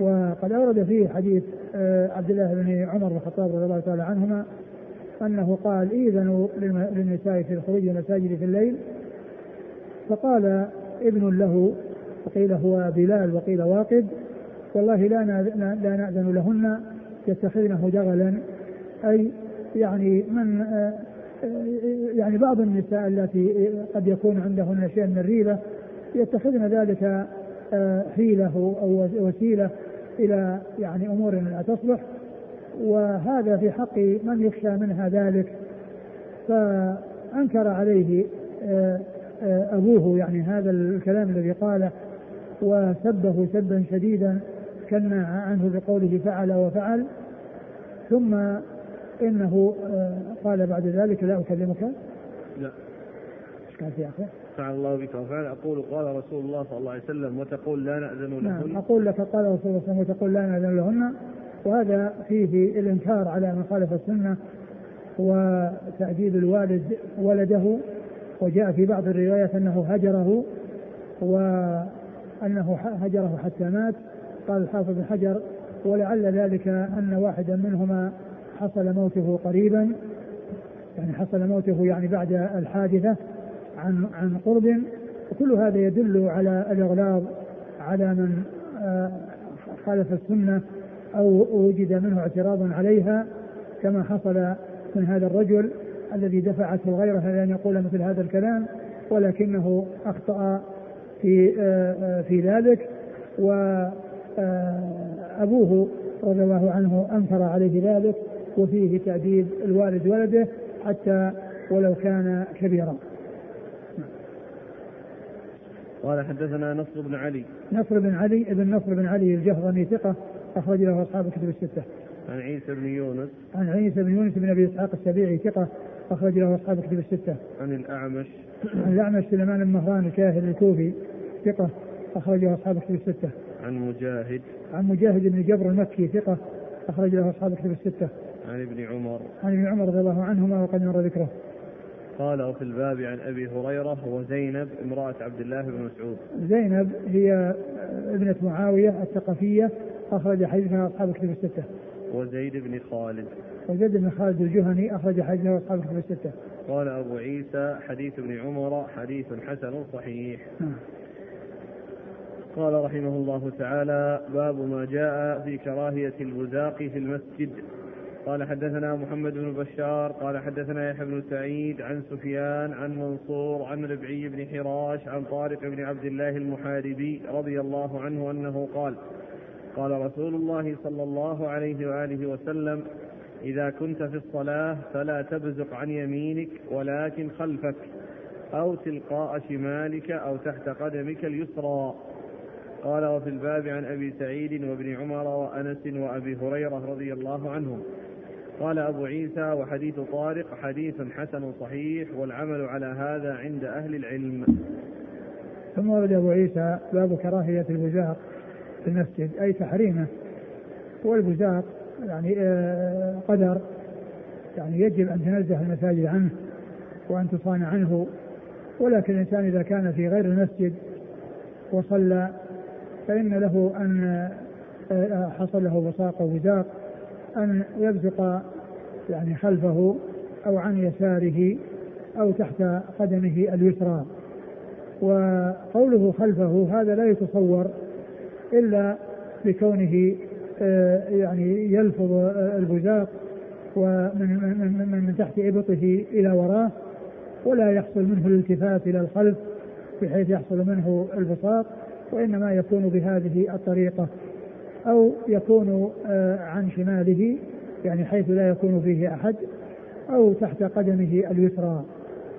وقد أورد فيه حديث آه، عبد الله بن عمر بن الخطاب رضي الله تعالى عنهما أنه قال اذنوا للنساء في الخروج إلى المساجد في الليل. فقال ابن له وقيل هو بلال وقيل واقد والله لا لا نأذن لهن يتخذنه دغلا أي يعني من آه، يعني بعض النساء التي قد يكون عندهن شيء من الريبة يتخذن ذلك حيلة أو وسيلة إلى يعني أمور لا تصلح. وهذا في حق من يخشى منها ذلك. فأنكر عليه أبوه يعني هذا الكلام الذي قاله. وسبه سبا شديدا كنا عنه بقوله فعل وفعل. ثم إنه آه، قال بعد ذلك لا أكلمك. لا. إيش قال في آخره؟ فعل الله بك وفعل. أقول قال رسول الله صلى الله عليه وسلم وتقول لا نأذن لهن. نعم أقول لك قال رسول الله صلى الله عليه وسلم وتقول لا نأذن لهن. وهذا فيه الإنكار على من خالف السنة وتأديب الوالد ولده. وجاء في بعض الروايات أنه هجره وانه هجره حتى مات. قال الحافظ بن حجر ولعل ذلك أن واحدا منهما حصل موته قريبا. يعني حصل موته يعني بعد الحادثة عن عن قرب. وكل هذا يدل على الإغلاظ على من آه، خالف السنة أو وجد منه اعتراض عليها كما حصل من هذا الرجل الذي دفعته الغيرة لأن يقول مثل هذا الكلام ولكنه أخطأ في آه، آه، في ذلك وأبوه رضي الله عنه أنكر عليه ذلك وفيه تأديب الوالد ولده حتى ولو كان كبيرا قال حدثنا نصر بن علي نصر بن علي ابن نصر بن علي الجهضمي ثقة أخرج له أصحاب الكتب الستة. عن عيسى بن يونس. عن عيسى بن يونس بن أبي إسحاق السبيعي ثقة أخرج له أصحاب الكتب الستة. عن الأعمش. عن الأعمش سليمان بن مهران الكاهل الكوفي ثقة أخرج له أصحاب الكتب الستة. عن مجاهد. عن مجاهد بن جبر المكي ثقة أخرج له أصحاب الكتب الستة. عن ابن عمر. عن ابن عمر رضي الله عنهما وقد مر ذكره. قال وفي الباب عن أبي هريرة وزينب امرأة عبد الله بن مسعود. زينب هي ابنة معاوية الثقفية أخرج حديثها أصحاب الكتب الستة. وزيد بن خالد. وزيد بن خالد الجهني أخرج حديثه أصحاب الكتب الستة. قال أبو عيسى حديث ابن عمر حديث حسن صحيح. نعم. قال رحمه الله تعالى باب ما جاء في كراهية البزاق في المسجد قال حدثنا محمد بن بشار قال حدثنا يحيى بن سعيد عن سفيان عن منصور عن ربعي بن حراش عن طارق بن عبد الله المحاربي رضي الله عنه أنه قال قال رسول الله صلى الله عليه وآله وسلم إذا كنت في الصلاة فلا تبزق عن يمينك ولكن خلفك أو تلقاء شمالك أو تحت قدمك اليسرى. قال وفي الباب عن أبي سعيد وابن عمر وأنس وأبي هريرة رضي الله عنهم. قال أبو عيسى وحديث طارق حديث حسن صحيح والعمل على هذا عند أهل العلم. ثم ورد أبو عيسى باب كراهية البزاق في المسجد أي تحريمه. والبزاق يعني آه، قدر. يعني يجب أن تنزه المساجد عنه وأن تصان عنه. ولكن الإنسان إذا كان في غير المسجد وصلى فإن له أن آه، حصل له بصاق أو بزاق أن يبزق يعني خلفه أو عن يساره أو تحت قدمه اليسرى. وقوله خلفه هذا لا يتصور إلا بكونه آه، يعني يلفظ البزاق ومن من, من, من تحت إبطه إلى وراه ولا يحصل منه الالتفات إلى الخلف بحيث يحصل منه البساط وإنما يكون بهذه الطريقة أو يكون آه، عن شماله يعني حيث لا يكون فيه أحد أو تحت قدمه اليسرى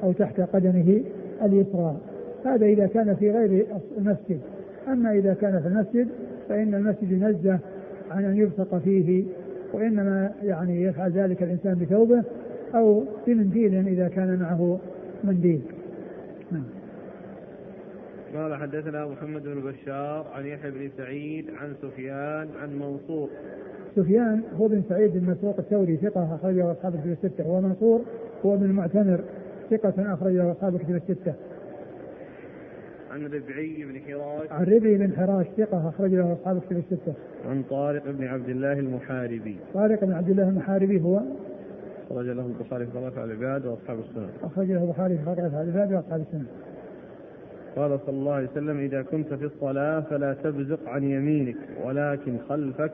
أو تحت قدمه اليسرى. هذا إذا كان في غير المسجد. أما إذا كان في المسجد فإن المسجد ينزه عن أن يبصق فيه وإنما يعني يفعل ذلك الإنسان بثوبه أو بمنديل إذا كان معه منديل. نعم. قال حدثنا محمد بن بشار عن يحيى بن سعيد عن سفيان عن منصور. سفيان هو بن سعيد بن مسروق الثوري ثقة أخرجه أصحاب الكتب الستة ومنصور هو بن المعتمر ثقة أخرجه أصحاب الكتب الستة. عن ربعي بن حراش عن ربعي بن حراش ثقة أخرج له أصحاب الكتب الستة. عن طارق بن عبد الله المحاربي. طارق بن عبد الله المحاربي هو أخرج له البخاري في طرف العباد وأصحاب السنن. أخرج له البخاري في طرف العباد وأصحاب السنن. قال صلى الله عليه وسلم إذا كنت في الصلاة فلا تبزق عن يمينك ولكن خلفك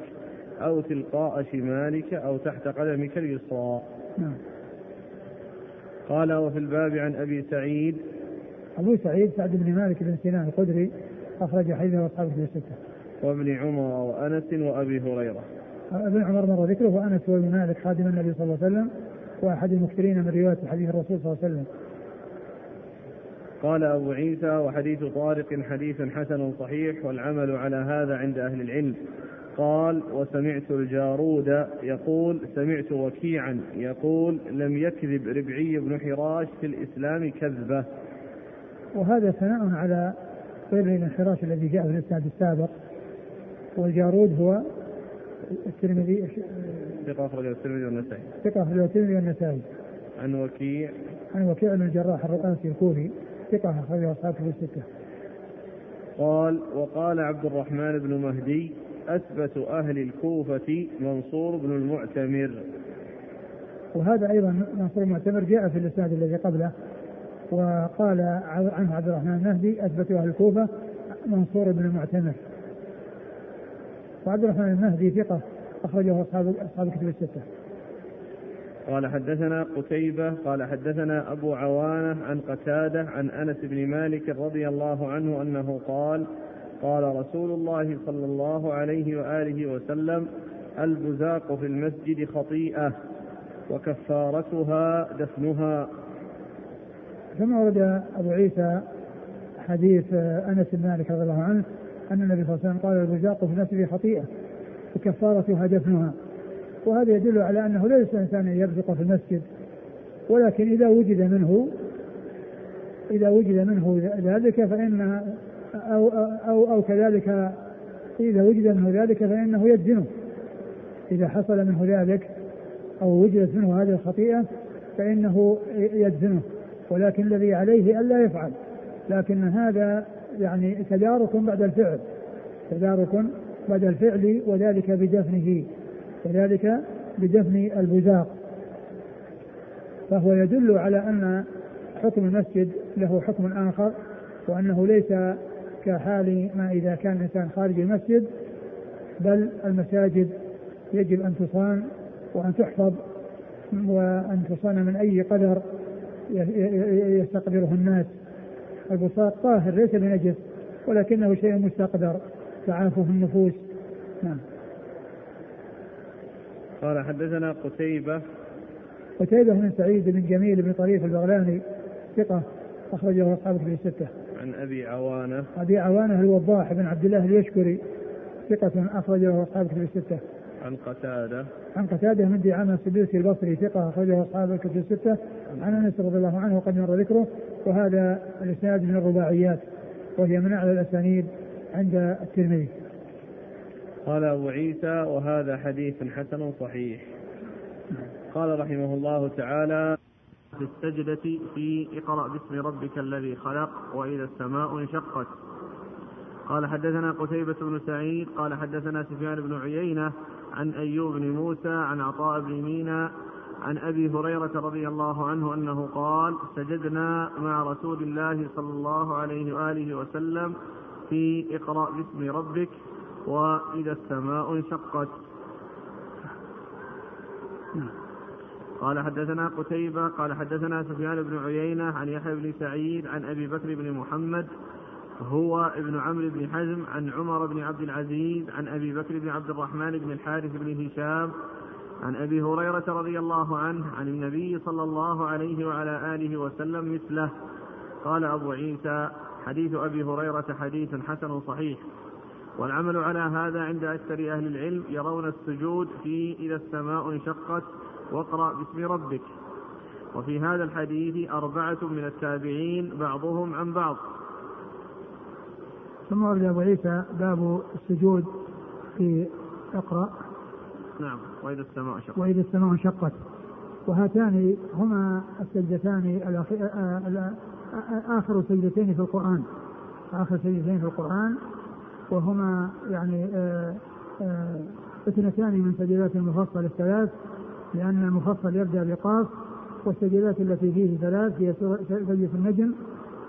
أو تلقاء شمالك أو تحت قدمك اليسرى. نعم. قال وفي الباب عن أبي سعيد أبو سعيد سعد بن مالك بن سنان الخدري أخرج حديثه أصحابه في الستة. وابن عمر وأنس وأبي هريرة. ابن عمر مر ذكره وأنس وابن مالك خادم النبي صلى الله عليه وسلم وأحد المكثرين من رواية حديث الرسول صلى الله عليه وسلم. قال أبو عيسى وحديث طارق حديث حسن صحيح والعمل على هذا عند أهل العلم. قال وسمعت الجارود يقول سمعت وكيعا يقول لم يكذب ربعي بن حراش في الإسلام كذبة. وهذا ثناء على غير بن حراش الذي جاء في الإسناد السابق. والجارود هو الترمذي ثقة أخرجه الترمذي والنسائي. ثقة أخرجه الترمذي والنسائي. عن وكيع. عن وكيع بن الجراح الرؤاسي الكوفي ثقة أخرجه أصحابه في الستة. قال وقال عبد الرحمن بن مهدي أثبت أهل الكوفة منصور بن المعتمر. وهذا أيضا منصور المعتمر جاء في الإسناد الذي قبله. وقال عنه عبد الرحمن المهدي أثبت أهل الكوفة منصور بن المعتمر وعبد الرحمن المهدي ثقة أخرجه أصحاب أصحاب كتب الستة. قال حدثنا قتيبة قال حدثنا أبو عوانة عن قتادة عن أنس بن مالك رضي الله عنه أنه قال قال رسول الله صلى الله عليه وآله وسلم البزاق في المسجد خطيئة وكفارتها دفنها ثم ورد أبو عيسى حديث أنس بن مالك رضي الله عنه أن النبي صلى الله عليه وسلم قال البزاق في المسجد خطيئة وكفارتها دفنها وهذا يدل على أنه ليس الإنسان أن يبزق في المسجد ولكن إذا وجد منه إذا وجد منه ذلك فإن أو, أو, أو كذلك إذا وجد منه ذلك فإنه يدفنه إذا حصل منه ذلك أو وجدت منه هذه الخطيئة فإنه يدفنه ولكن الذي عليه ألا يفعل. لكن هذا يعني تدارك بعد الفعل. تدارك بعد الفعل وذلك بدفنه. وذلك بدفن البزاق. فهو يدل على أن حكم المسجد له حكم آخر وأنه ليس كحال ما إذا كان الإنسان خارج المسجد بل المساجد يجب أن تصان وأن تحفظ وأن تصان من أي قدر يستقدره الناس البساط طاهر ليس بنجس ولكنه شيء مستقدر تعافه النفوس نعم قال حدثنا قتيبة قتيبة بن سعيد بن جميل بن طريف البغلاني ثقة أخرجه أصحاب في الستة. عن أبي عوانة. أبي عوانة الوضاح بن عبد الله اليشكري ثقة أخرجه أصحاب في الستة. عن قتادة. عن قتادة من دعامة السدوسي البصري ثقة أخرجه أصحاب الكتب الستة. عن أنس رضي الله عنه وقد مر ذكره وهذا الإسناد من الرباعيات وهي من أعلى الأسانيد عند الترمذي. قال أبو عيسى وهذا حديث حسن صحيح. قال رحمه الله تعالى في السجدة في اقرأ باسم ربك الذي خلق وإذا السماء انشقت قال حدثنا قتيبة بن سعيد قال حدثنا سفيان بن عيينة عن أيوب بن موسى عن عطاء بن مينا عن أبي هريرة رضي الله عنه أنه قال سجدنا مع رسول الله صلى الله عليه وآله وسلم في اقرأ باسم ربك وإذا السماء انشقت. قال حدثنا قتيبة قال حدثنا سفيان بن عيينة عن يحيى بن سعيد عن أبي بكر بن محمد هو ابن عمرو بن حزم عن عمر بن عبد العزيز عن أبي بكر بن عبد الرحمن بن الحارث بن هشام عن أبي هريرة رضي الله عنه عن النبي صلى الله عليه وعلى آله وسلم مثله. قال أبو عيسى حديث أبي هريرة حديث حسن صحيح. والعمل على هذا عند أكثر أهل العلم يرون السجود في إذا السماء انشقت واقرأ باسم ربك. وفي هذا الحديث أربعة من التابعين بعضهم عن بعض. ثم ورد أبو عيسى باب السجود في اقرأ. نعم وإذا السماء شقت. وإذا السماء انشقت. وهاتان هما السجدتان آخر سجدتين في القرآن. آخر سجدتين في القرآن. وهما يعني اثنتان من سجدات المفصل الثلاث لأن المفصل يبدأ بقاف والسجدات التي فيه ثلاث هي سجدة النجم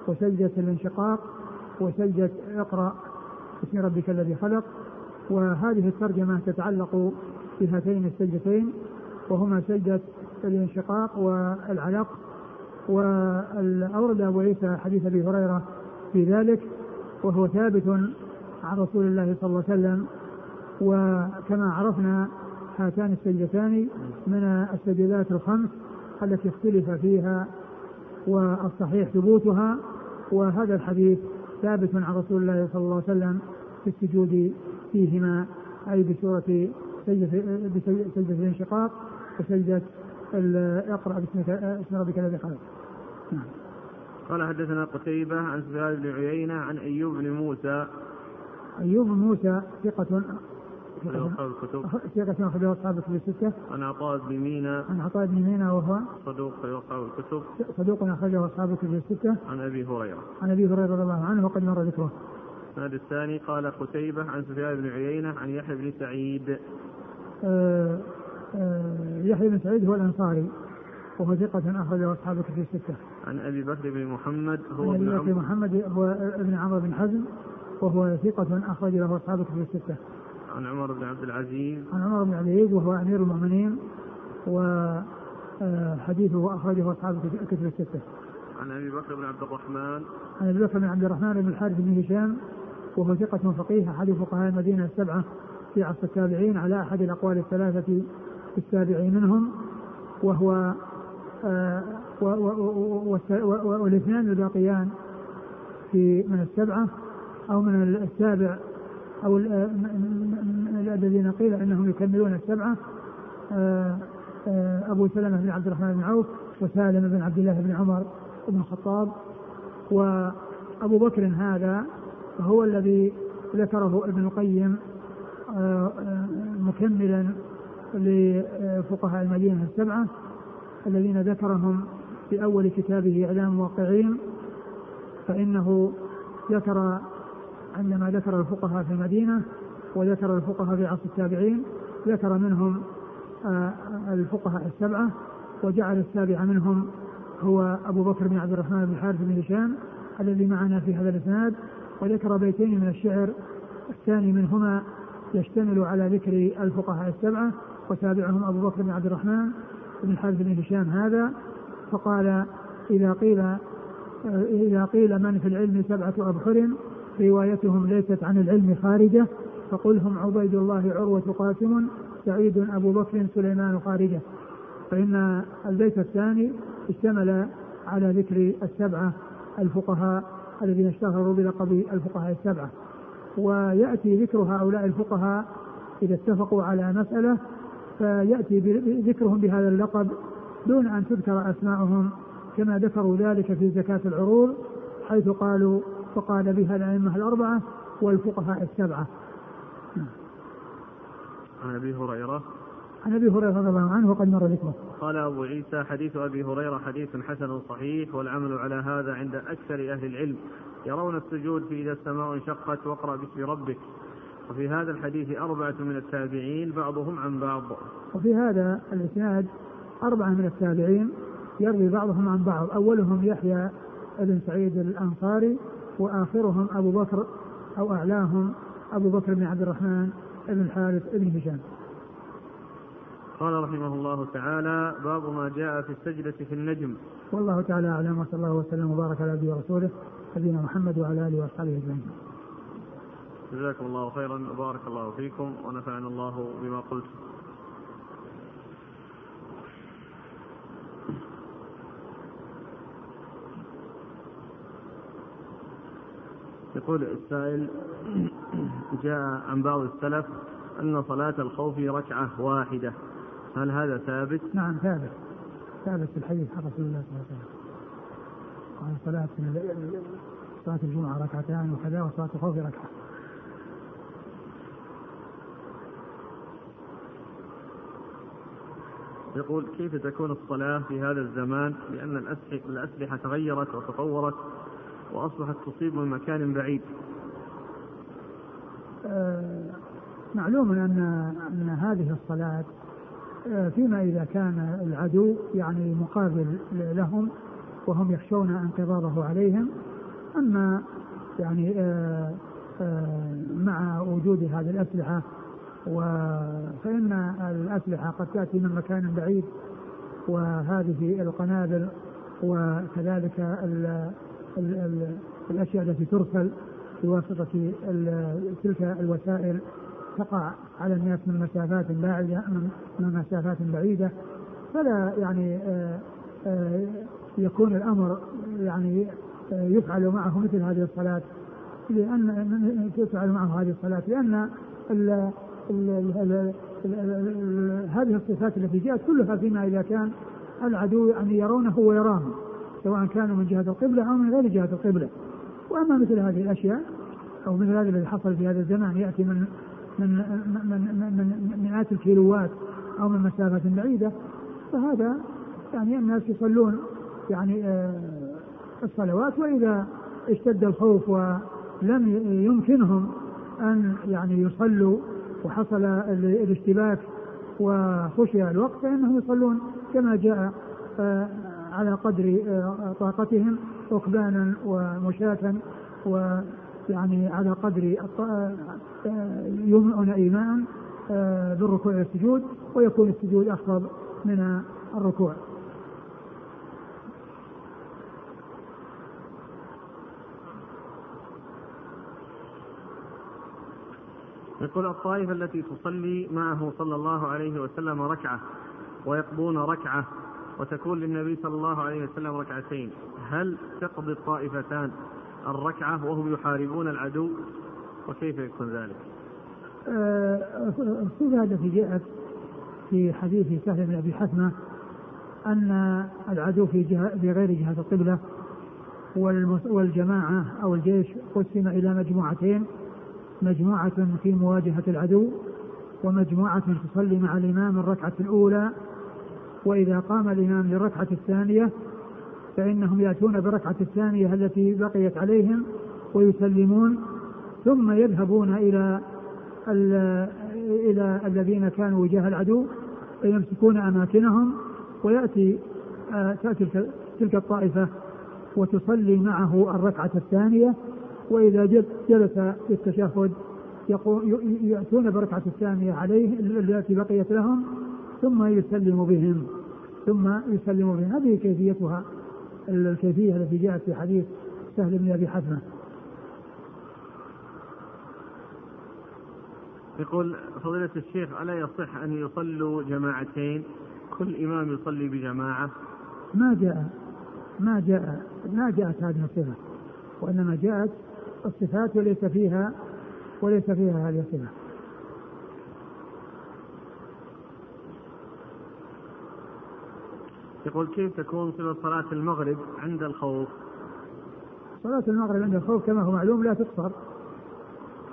وسجدة الانشقاق. وسجدة اقرأ باسم ربك الذي خلق. وهذه الترجمة تتعلق بهاتين السجدتين وهما سجدة الانشقاق والعلق. وأورد أبو عيسى حديث أبي هريرة في ذلك وهو ثابت عن رسول الله صلى الله عليه وسلم. وكما عرفنا هاتان السجدتان من السجدات الخمس التي اختلف فيها والصحيح ثبوتها. وهذا الحديث ثابت عن رسول الله صلى الله عليه وسلم في السجود فيهما أي بسورة سجدة الانشقاق وسجدة اقرأ باسمك اسم ربك الذي خلق. نعم. قال حدثنا قتيبة عن سفيان بن عيينة عن أيوب بن موسى أيوب بن موسى ثقة أصحاب الكتب. ثقة أخرجه أصحاب الكتب الستة. عن عطاء بن مينا. عن عطاء بن مينا وهو صدوق في أصحاب الكتب. صدوق أخرجه أصحاب الكتب الستة. عن أبي هريرة. عن أبي هريرة رضي الله عنه وقد مر ذكره. الإسناد الثاني قال قتيبة عن سفيان بن عيينة عن يحيى بن سعيد. آه آه يحيى بن سعيد هو الأنصاري وهو ثقة أخرجه أصحاب الكتب الستة. عن أبي بكر بن محمد هو عن أبي بكر محمد هو ابن عمرو بن حزم وهو ثقة أخرج له أصحاب الكتب الستة. عن عمر بن عبد العزيز عن عمر بن عبد العزيز وهو أمير المؤمنين وحديثه آه، أخرجه أصحاب الكتب الستة. عن أبي بكر بن عبد الرحمن عن أبي بكر بن عبد الرحمن بن الحارث بن هشام وهو ثقة فقيه أحد فقهاء المدينة السبعة في عصر التابعين على أحد الأقوال الثلاثة في التابعين منهم وهو آه، والاثنان الباقيان في من السبعة أو من السابع أو الذين قيل أنهم يكملون السبعة آه، آه، أبو سلمة بن عبد الرحمن بن عوف وسالم بن عبد الله بن عمر بن الخطاب. وأبو بكر هذا هو الذي ذكره ابن القيم مكملا لفقهاء المدينة السبعة الذين ذكرهم في أول كتابه إعلام الموقعين فإنه ذكر عندما ذكر الفقهاء في المدينة وذكر الفقهاء في عصر التابعين ذكر منهم آه، الفقهاء السبعة وجعل السابع منهم هو أبو بكر بن عبد الرحمن بن الحارث بن هشام الذي معنا في هذا الإسناد وذكر بيتين من الشعر الثاني منهما يشتمل على ذكر الفقهاء السبعة وتابعهم أبو بكر بن عبد الرحمن بن الحارث بن هشام هذا فقال إذا قيل إذا قيل من في العلم سبعة أبحر روايتهم ليست عن العلم خارجة فقل هم عبيد الله عروة قاسم سعيد أبو بكر سليمان خارجة. فإن البيت الثاني اشتمل على ذكر السبعة الفقهاء الذين اشتهروا بلقب الفقهاء السبعة. ويأتي ذكر هؤلاء الفقهاء إذا اتفقوا على مسألة فيأتي ذكرهم بهذا اللقب دون أن تذكر أسماءهم كما ذكروا ذلك في زكاة العروض حيث قالوا فقال بها الأئمة الأربعة والفقهاء السبعة. عن أبي هريرة. عن أبي هريرة رضي الله عنه وقد مر ذكره. قال أبو عيسى حديث أبي هريرة حديث حسن صحيح والعمل على هذا عند أكثر أهل العلم. يرون السجود في إذا السماء انشقت واقرأ باسم ربك. وفي هذا الحديث أربعة من التابعين بعضهم عن بعض. وفي هذا الإسناد أربعة من التابعين يروي بعضهم عن بعض. أولهم يحيى بن سعيد الأنصاري وآخرهم أبو بكر أو أعلاهم أبو بكر بن عبد الرحمن بن الحارث بن هشام. قال رحمه الله تعالى باب ما جاء في السجدة في النجم. والله تعالى أعلم وصلى الله وسلم وبارك على نبينا ورسوله نبينا محمد وعلى آله وأصحابه أجمعين. جزاكم الله خيرا وبارك الله فيكم ونفعنا الله بما قلت. يقول السائل جاء عن بعض السلف أن صلاة الخوف ركعة واحدة. هل هذا ثابت؟ نعم ثابت. ثابت في الحديث عن رسول الله صلى الله عليه وسلم. قال صلاة صلاة الجمعة ركعتان وكذا وصلاة الخوف ركعة. يقول كيف تكون الصلاة في هذا الزمان؟ لأن الأسلحة تغيرت وتطورت وأصبحت تصيب من مكان بعيد. آه معلوم أن أن هذه الصلاة آه فيما إذا كان العدو يعني مقابل لهم وهم يخشون انقضاضه عليهم أما يعني آه مع وجود هذه الأسلحة فإن الأسلحة قد تأتي من مكان بعيد وهذه القنابل وكذلك ال ال ال الأشياء التي ترسل بواسطة تلك الوسائل تقع على الناس من مسافات بعيدة من مسافات بعيدة. فلا يعني آه، آه، يكون الأمر يعني آه، يفعل معه مثل هذه الصلاة. لأن تفعل معه هذه الصلاة. لأن ال ال ال ال هذه الصفات التي جاءت كلها فيما إذا كان العدو يعني يرونه ويراهم سواء كانوا من جهة القبلة أو من غير جهة القبلة. وأما مثل هذه الأشياء أو مثل هذا الذي حصل في هذا الزمان يأتي من من من من, مئات الكيلوات أو من مسافات بعيدة فهذا يعني الناس يصلون يعني آه، الصلوات وإذا اشتد الخوف ولم يمكنهم أن يعني يصلوا وحصل الاشتباك وخشي الوقت فإنهم يصلون كما جاء آه، على قدر آه، طاقتهم ركبانا ومشاة ويعني على قدر يومئون إيماء بالركوع والسجود ويكون السجود أخفض من الركوع. يقول الطائفة التي تصلي معه صلى الله عليه وسلم ركعة ويقضون ركعة. وتكون للنبي صلى الله عليه وسلم ركعتين هل تقضي الطائفتان الركعة وهم يحاربون العدو وكيف يكون ذلك؟ الصفة التي جاءت في حديث سهل بن أبي حثمة أن العدو في جهة في غير جهة القبلة والجماعة أو الجيش قسم إلى مجموعتين مجموعة في مواجهة العدو ومجموعة تصلي مع الإمام الركعة الأولى وإذا قام الإمام للركعة الثانية فإنهم يأتون بالركعة الثانية التي بقيت عليهم ويسلمون ثم يذهبون إلى إلى الذين كانوا وجاه العدو فيمسكون أماكنهم ويأتي آه، تأتي تلك الطائفة وتصلي معه الركعة الثانية وإذا جلس في التشهد يأتون بالركعة الثانية عليه التي بقيت لهم ثم يسلم بهم ثم يسلم بهم. هذه كيفيتها الكيفية التي جاءت في حديث سهل بن أبي حثمه يقول فضيلة الشيخ ألا يصح أن يصلوا جماعتين؟ كل إمام يصلي بجماعة. ما جاء ما جاء ما جاءت هذه الصفة وإنما جاءت الصفات وليس فيها وليس فيها هذه الصفة. يقول كيف تكون صفة صلاة المغرب عند الخوف؟ صلاة المغرب عند الخوف كما هو معلوم لا تقصر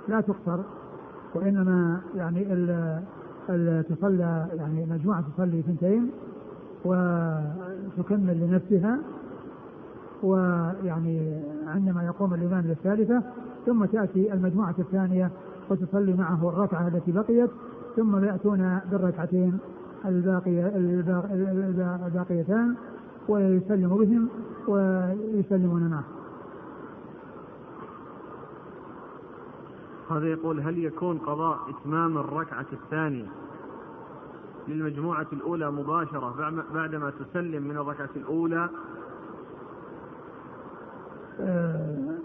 لا تقصر وإنما يعني ال تصلى يعني مجموعة تصلي ثنتين وتكمل لنفسها ويعني عندما يقوم الإمام للثالثة ثم تأتي المجموعة الثانية وتصلي معه الركعة التي بقيت ثم يأتون بالركعتين الباقية الباقيتان ويسلم بهم ويسلمون معه. هذا يقول هل يكون قضاء إتمام الركعة الثانية للمجموعة الأولى مباشرة بعدما تسلم من الركعة الأولى؟ آه،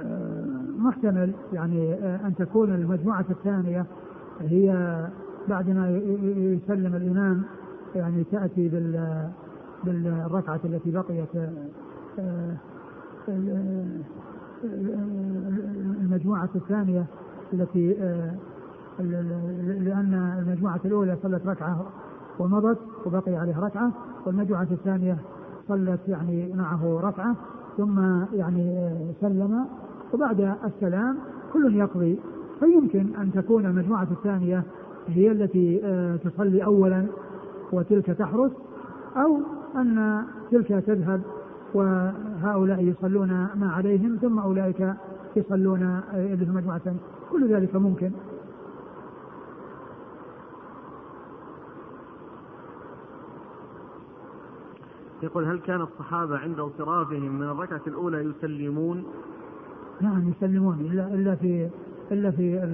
آه، محتمل يعني آه، أن تكون المجموعة الثانية هي بعدما يسلم الإمام يعني تأتي بال بالركعة التي بقيت المجموعة الثانية التي آه، لأن المجموعة الأولى صلت ركعة ومضت وبقي عليه ركعة والمجموعة الثانية صلت يعني معه ركعة ثم يعني آه، سلم. وبعد السلام كل يقضي. فيمكن أن تكون المجموعة الثانية هي التي آه، تصلي أولا وتلك تحرس أو أن تلك تذهب وهؤلاء يصلون ما عليهم ثم أولئك يصلون اللي في مجموعة كل ذلك ممكن يقول هل كان الصحابة عند انصرافهم من الركعة الأولى يسلمون؟ نعم يسلمون إلا إلا في إلا في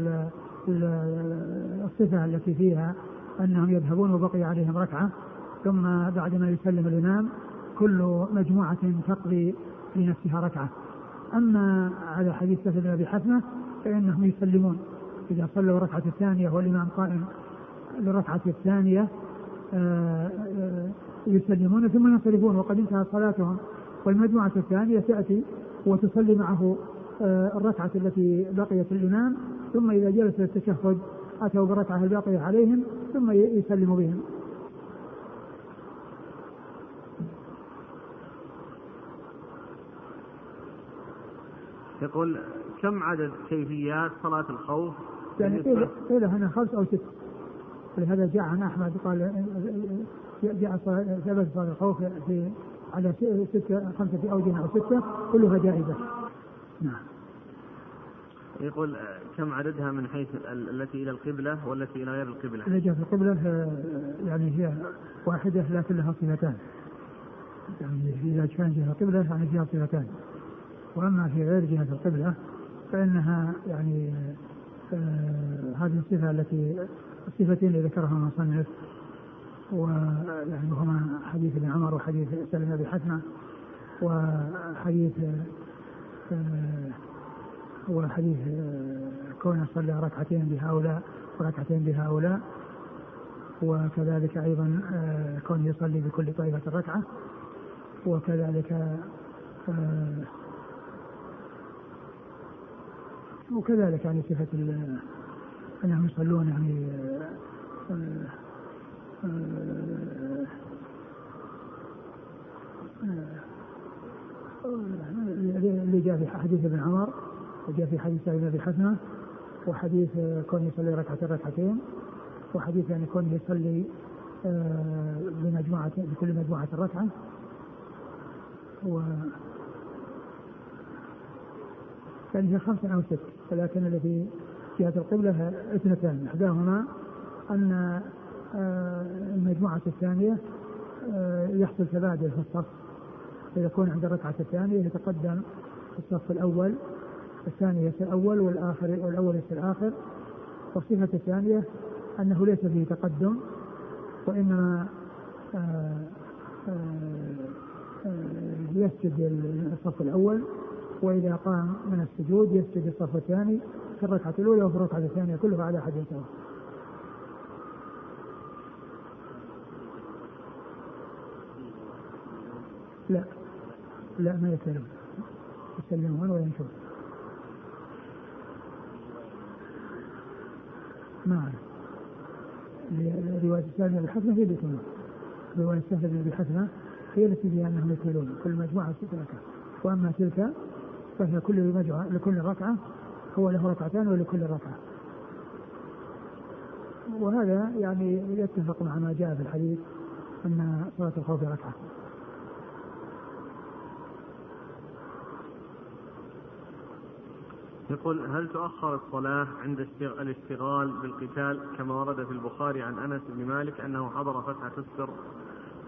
الصفة التي فيها أنهم يذهبون وبقي عليهم ركعة ثم بعدما يسلم الإمام كل مجموعة تقضي لنفسها ركعة. أما على حديث سهل بن أبي حثمة فإنهم يسلمون. إذا صلوا الركعة الثانية والإمام قائم للركعة الثانية آه، آه، يسلمون ثم ينصرفون. وقد انتهت صلاتهم. والمجموعة الثانية تأتي وتصلي معه آه، الركعة التي بقيت الإمام ثم إذا جلس للتشهد أتوا بالركعة الباقية عليهم ثم يسلم بهم. يقول كم عدد كيفيات صلاة الخوف؟ يعني قيل قيل هنا خمس أو ست. ولهذا جاء عن أحمد قال جاء ثبت صلاة الخوف في على ستة خمسة أوجه أو ستة كلها جائزة. نعم. يقول كم عددها من حيث التي إلى القبلة والتي إلى غير القبلة؟ التي في القبلة يعني هي واحدة لكن لها صفتان. يعني إذا كان جهه القبلة يعني فيها صفتان. وأما في غير جهة القبلة فإنها يعني آه هذه الصفة التي الصفتين اللي ذكرها المصنف ويعني هما حديث ابن عمر وحديث سلمة بن حسنة وحديث آه آه كونه صلى ركعتين بهؤلاء وركعتين بهؤلاء وكذلك أيضا آه كونه يصلي بكل طائفة ركعة وكذلك آه وكذلك يعني صفة أنهم يصلون يعني آه اللي جاء في حديث ابن عمر وجاء في حديث ابن أبي حسنه وحديث كون يصلي ركعة ركعتين وحديث يعني كون يصلي بمجموعة بكل مجموعة ركعة. و يعني هي خمسة أو ست ولكن الذي جهة القبلة اثنتان. إحداهما أن المجموعة الثانية يحصل تبادل في الصف. فيكون عند الركعة الثانية يتقدم الصف الأول الثاني يصير الأول والآخر والأول يصير الآخر. والصفة الثانية أنه ليس فيه تقدم وإنما يسجد الصف الأول وإذا قام من السجود يسجد الصف الثاني في الركعة الأولى وفي الركعة الثانية كلها على حد سواء. لا لا ما يسلم يسلمون وينشرون أعرف رواية سالم بن حسنة هي تنوع رواية سهل بن حسنة هي التي فيها أنهم يكملون كل مجموعة ست ركعة وأما تلك فهي كل مجموعة لكل ركعة هو له ركعتان ولكل ركعة. وهذا يعني يتفق مع ما جاء في الحديث أن صلاة الخوف ركعة. يقول هل تؤخر الصلاة عند الاشتغال بالقتال كما ورد في البخاري عن أنس بن مالك أنه حضر فتحة السر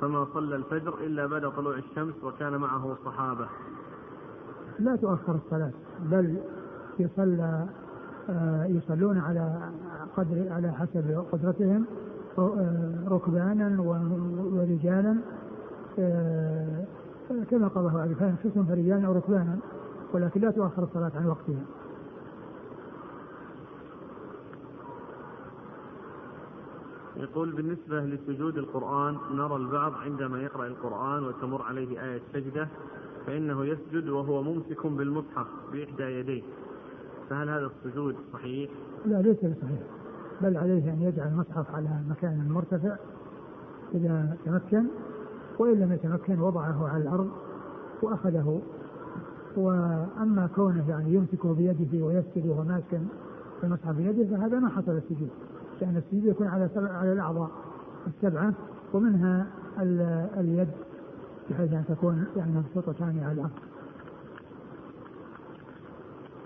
فما صلى الفجر إلا بعد طلوع الشمس وكان معه صحابة. لا تؤخر الصلاة بل يصلى يصلون على قدر على حسب قدرتهم ركبانا ورجالا كما قاله عليه خصم فرجالا أو ركبانا. ولكن لا تؤخر الصلاة عن وقتها. يقول بالنسبة لسجود القرآن نرى البعض عندما يقرأ القرآن وتمر عليه آية سجدة فإنه يسجد وهو ممسك بالمصحف بإحدى يديه. فهل هذا السجود صحيح؟ لا ليس بصحيح بل عليه أن يجعل المصحف على مكان مرتفع إذا تمكن وإن لم يتمكن وضعه على الأرض وأخذه. وأما كونه يعني يمسكه بيده ويسجد وهو ماسك المصحف بيده فهذا ما حصل السجود. لأن السجود يكون على سبع على الأعضاء السبعة ومنها اليد بحيث أن تكون يعني مبسوطتان على الأرض.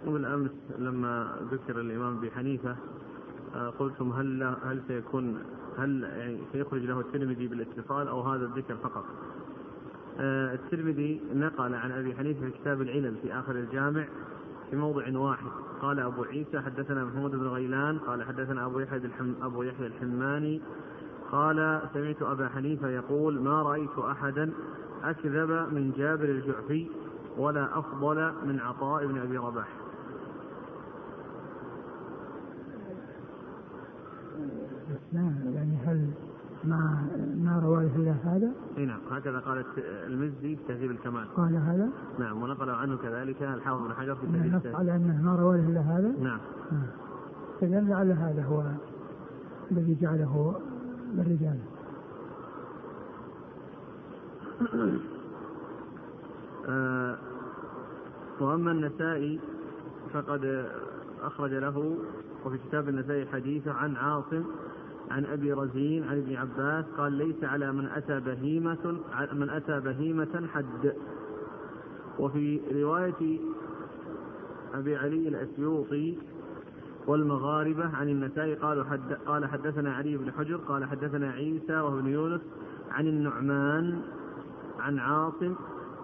وبالأمس لما ذكر الإمام أبي حنيفة قلتم هل هل سيكون هل يعني سيخرج له الترمذي بالاتصال أو هذا الذكر فقط؟ الترمذي نقل عن أبي حنيفة في كتاب العلل في آخر الجامع في موضع واحد. قال أبو عيسى حدثنا محمود بن غيلان قال حدثنا أبو يحيى أبو يحيى الحماني قال سمعت أبا حنيفة يقول ما رأيت أحدا أكذب من جابر الجعفي ولا أفضل من عطاء بن أبي رباح. يعني هل ما ما رواه إلا هذا؟ إي نعم هكذا قالت المزي في تهذيب الكمال. قال هذا؟ نعم ونقل عنه كذلك الحافظ بن حجر في تهذيب الكمال. على أنه ما رواه إلا هذا؟ نعم. اذا لعل هذا هو الذي جعله للرجال. آه وأما النسائي فقد أخرج له وفي كتاب النسائي حديثه عن عاصم عن أبي رزين عن ابن عباس قال ليس على من أتى بهيمة من أتى بهيمة حد وفي رواية أبي علي الأسيوطي والمغاربة عن النسائي قالوا حد قال حدثنا علي بن حجر قال حدثنا عيسى وهو ابن يونس عن النعمان عن عاصم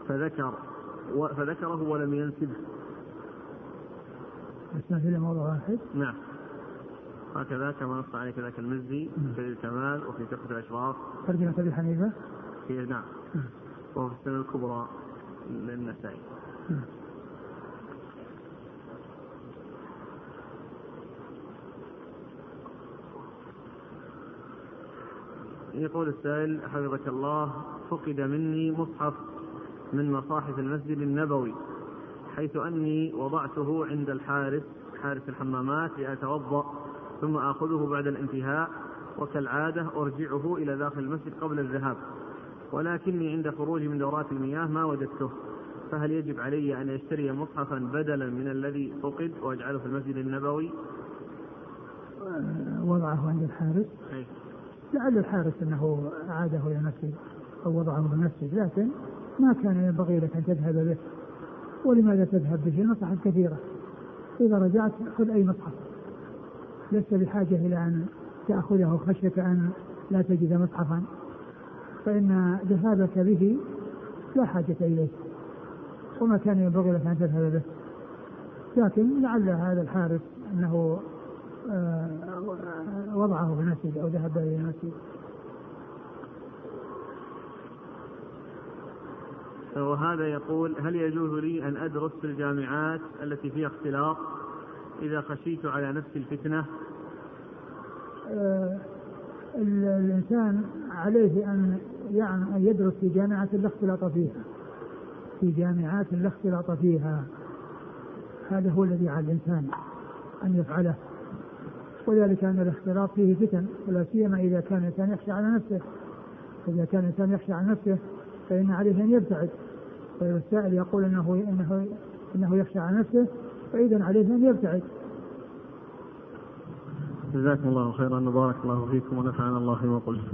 فذكر فذكره ولم ينسبه. بس في موضوع واحد؟ نعم. هكذا كما نص عليه كذلك المزي في الكمال وفي تحفة الأشراف. ترجمة أبي حنيفة؟ في نعم. وهو في السنة الكبرى للنسائي. يقول السائل حفظك الله فقد مني مصحف من مصاحف المسجد النبوي حيث أني وضعته عند الحارس حارس الحمامات لأتوضأ. ثم آخذه بعد الانتهاء وكالعادة أرجعه إلى داخل المسجد قبل الذهاب. ولكني عند خروجي من دورات المياه ما وجدته. فهل يجب علي أن أشتري مصحفا بدلا من الذي فقد وأجعله في المسجد النبوي؟ وضعه عند الحارس. أي. لعل الحارس أنه أعاده إلى المسجد أو وضعه في المسجد لكن ما كان ينبغي لك أن تذهب به. ولماذا تذهب به؟ المصحف كثيرة إذا رجعت خذ أي مصحف. لست بحاجة إلى أن تأخذه خشية أن لا تجد مصحفا. فإن ذهابك به لا حاجة إليه وما كان ينبغي لك أن تذهب به. لكن لعل هذا الحارس أنه آه، وضعه في المسجد أو ذهب إلى المسجد. وهذا يقول هل يجوز لي أن أدرس في الجامعات التي فيها اختلاط إذا خشيت على نفسي الفتنة؟ آه الإنسان عليه أن يعني أن يدرس في جامعات لا اختلاط فيها. في جامعات لا اختلاط فيها. هذا هو الذي على الإنسان أن يفعله. وذلك أن الاختلاط فيه فتن ولا سيما إذا كان الإنسان يخشى على نفسه. إذا كان الإنسان يخشى على نفسه فإن عليه أن يبتعد. والسائل يقول انه انه إنه يخشى على نفسه فاذا عليه أن يبتعد. جزاكم الله خيرا وبارك الله فيكم ونفعنا الله بما قلت.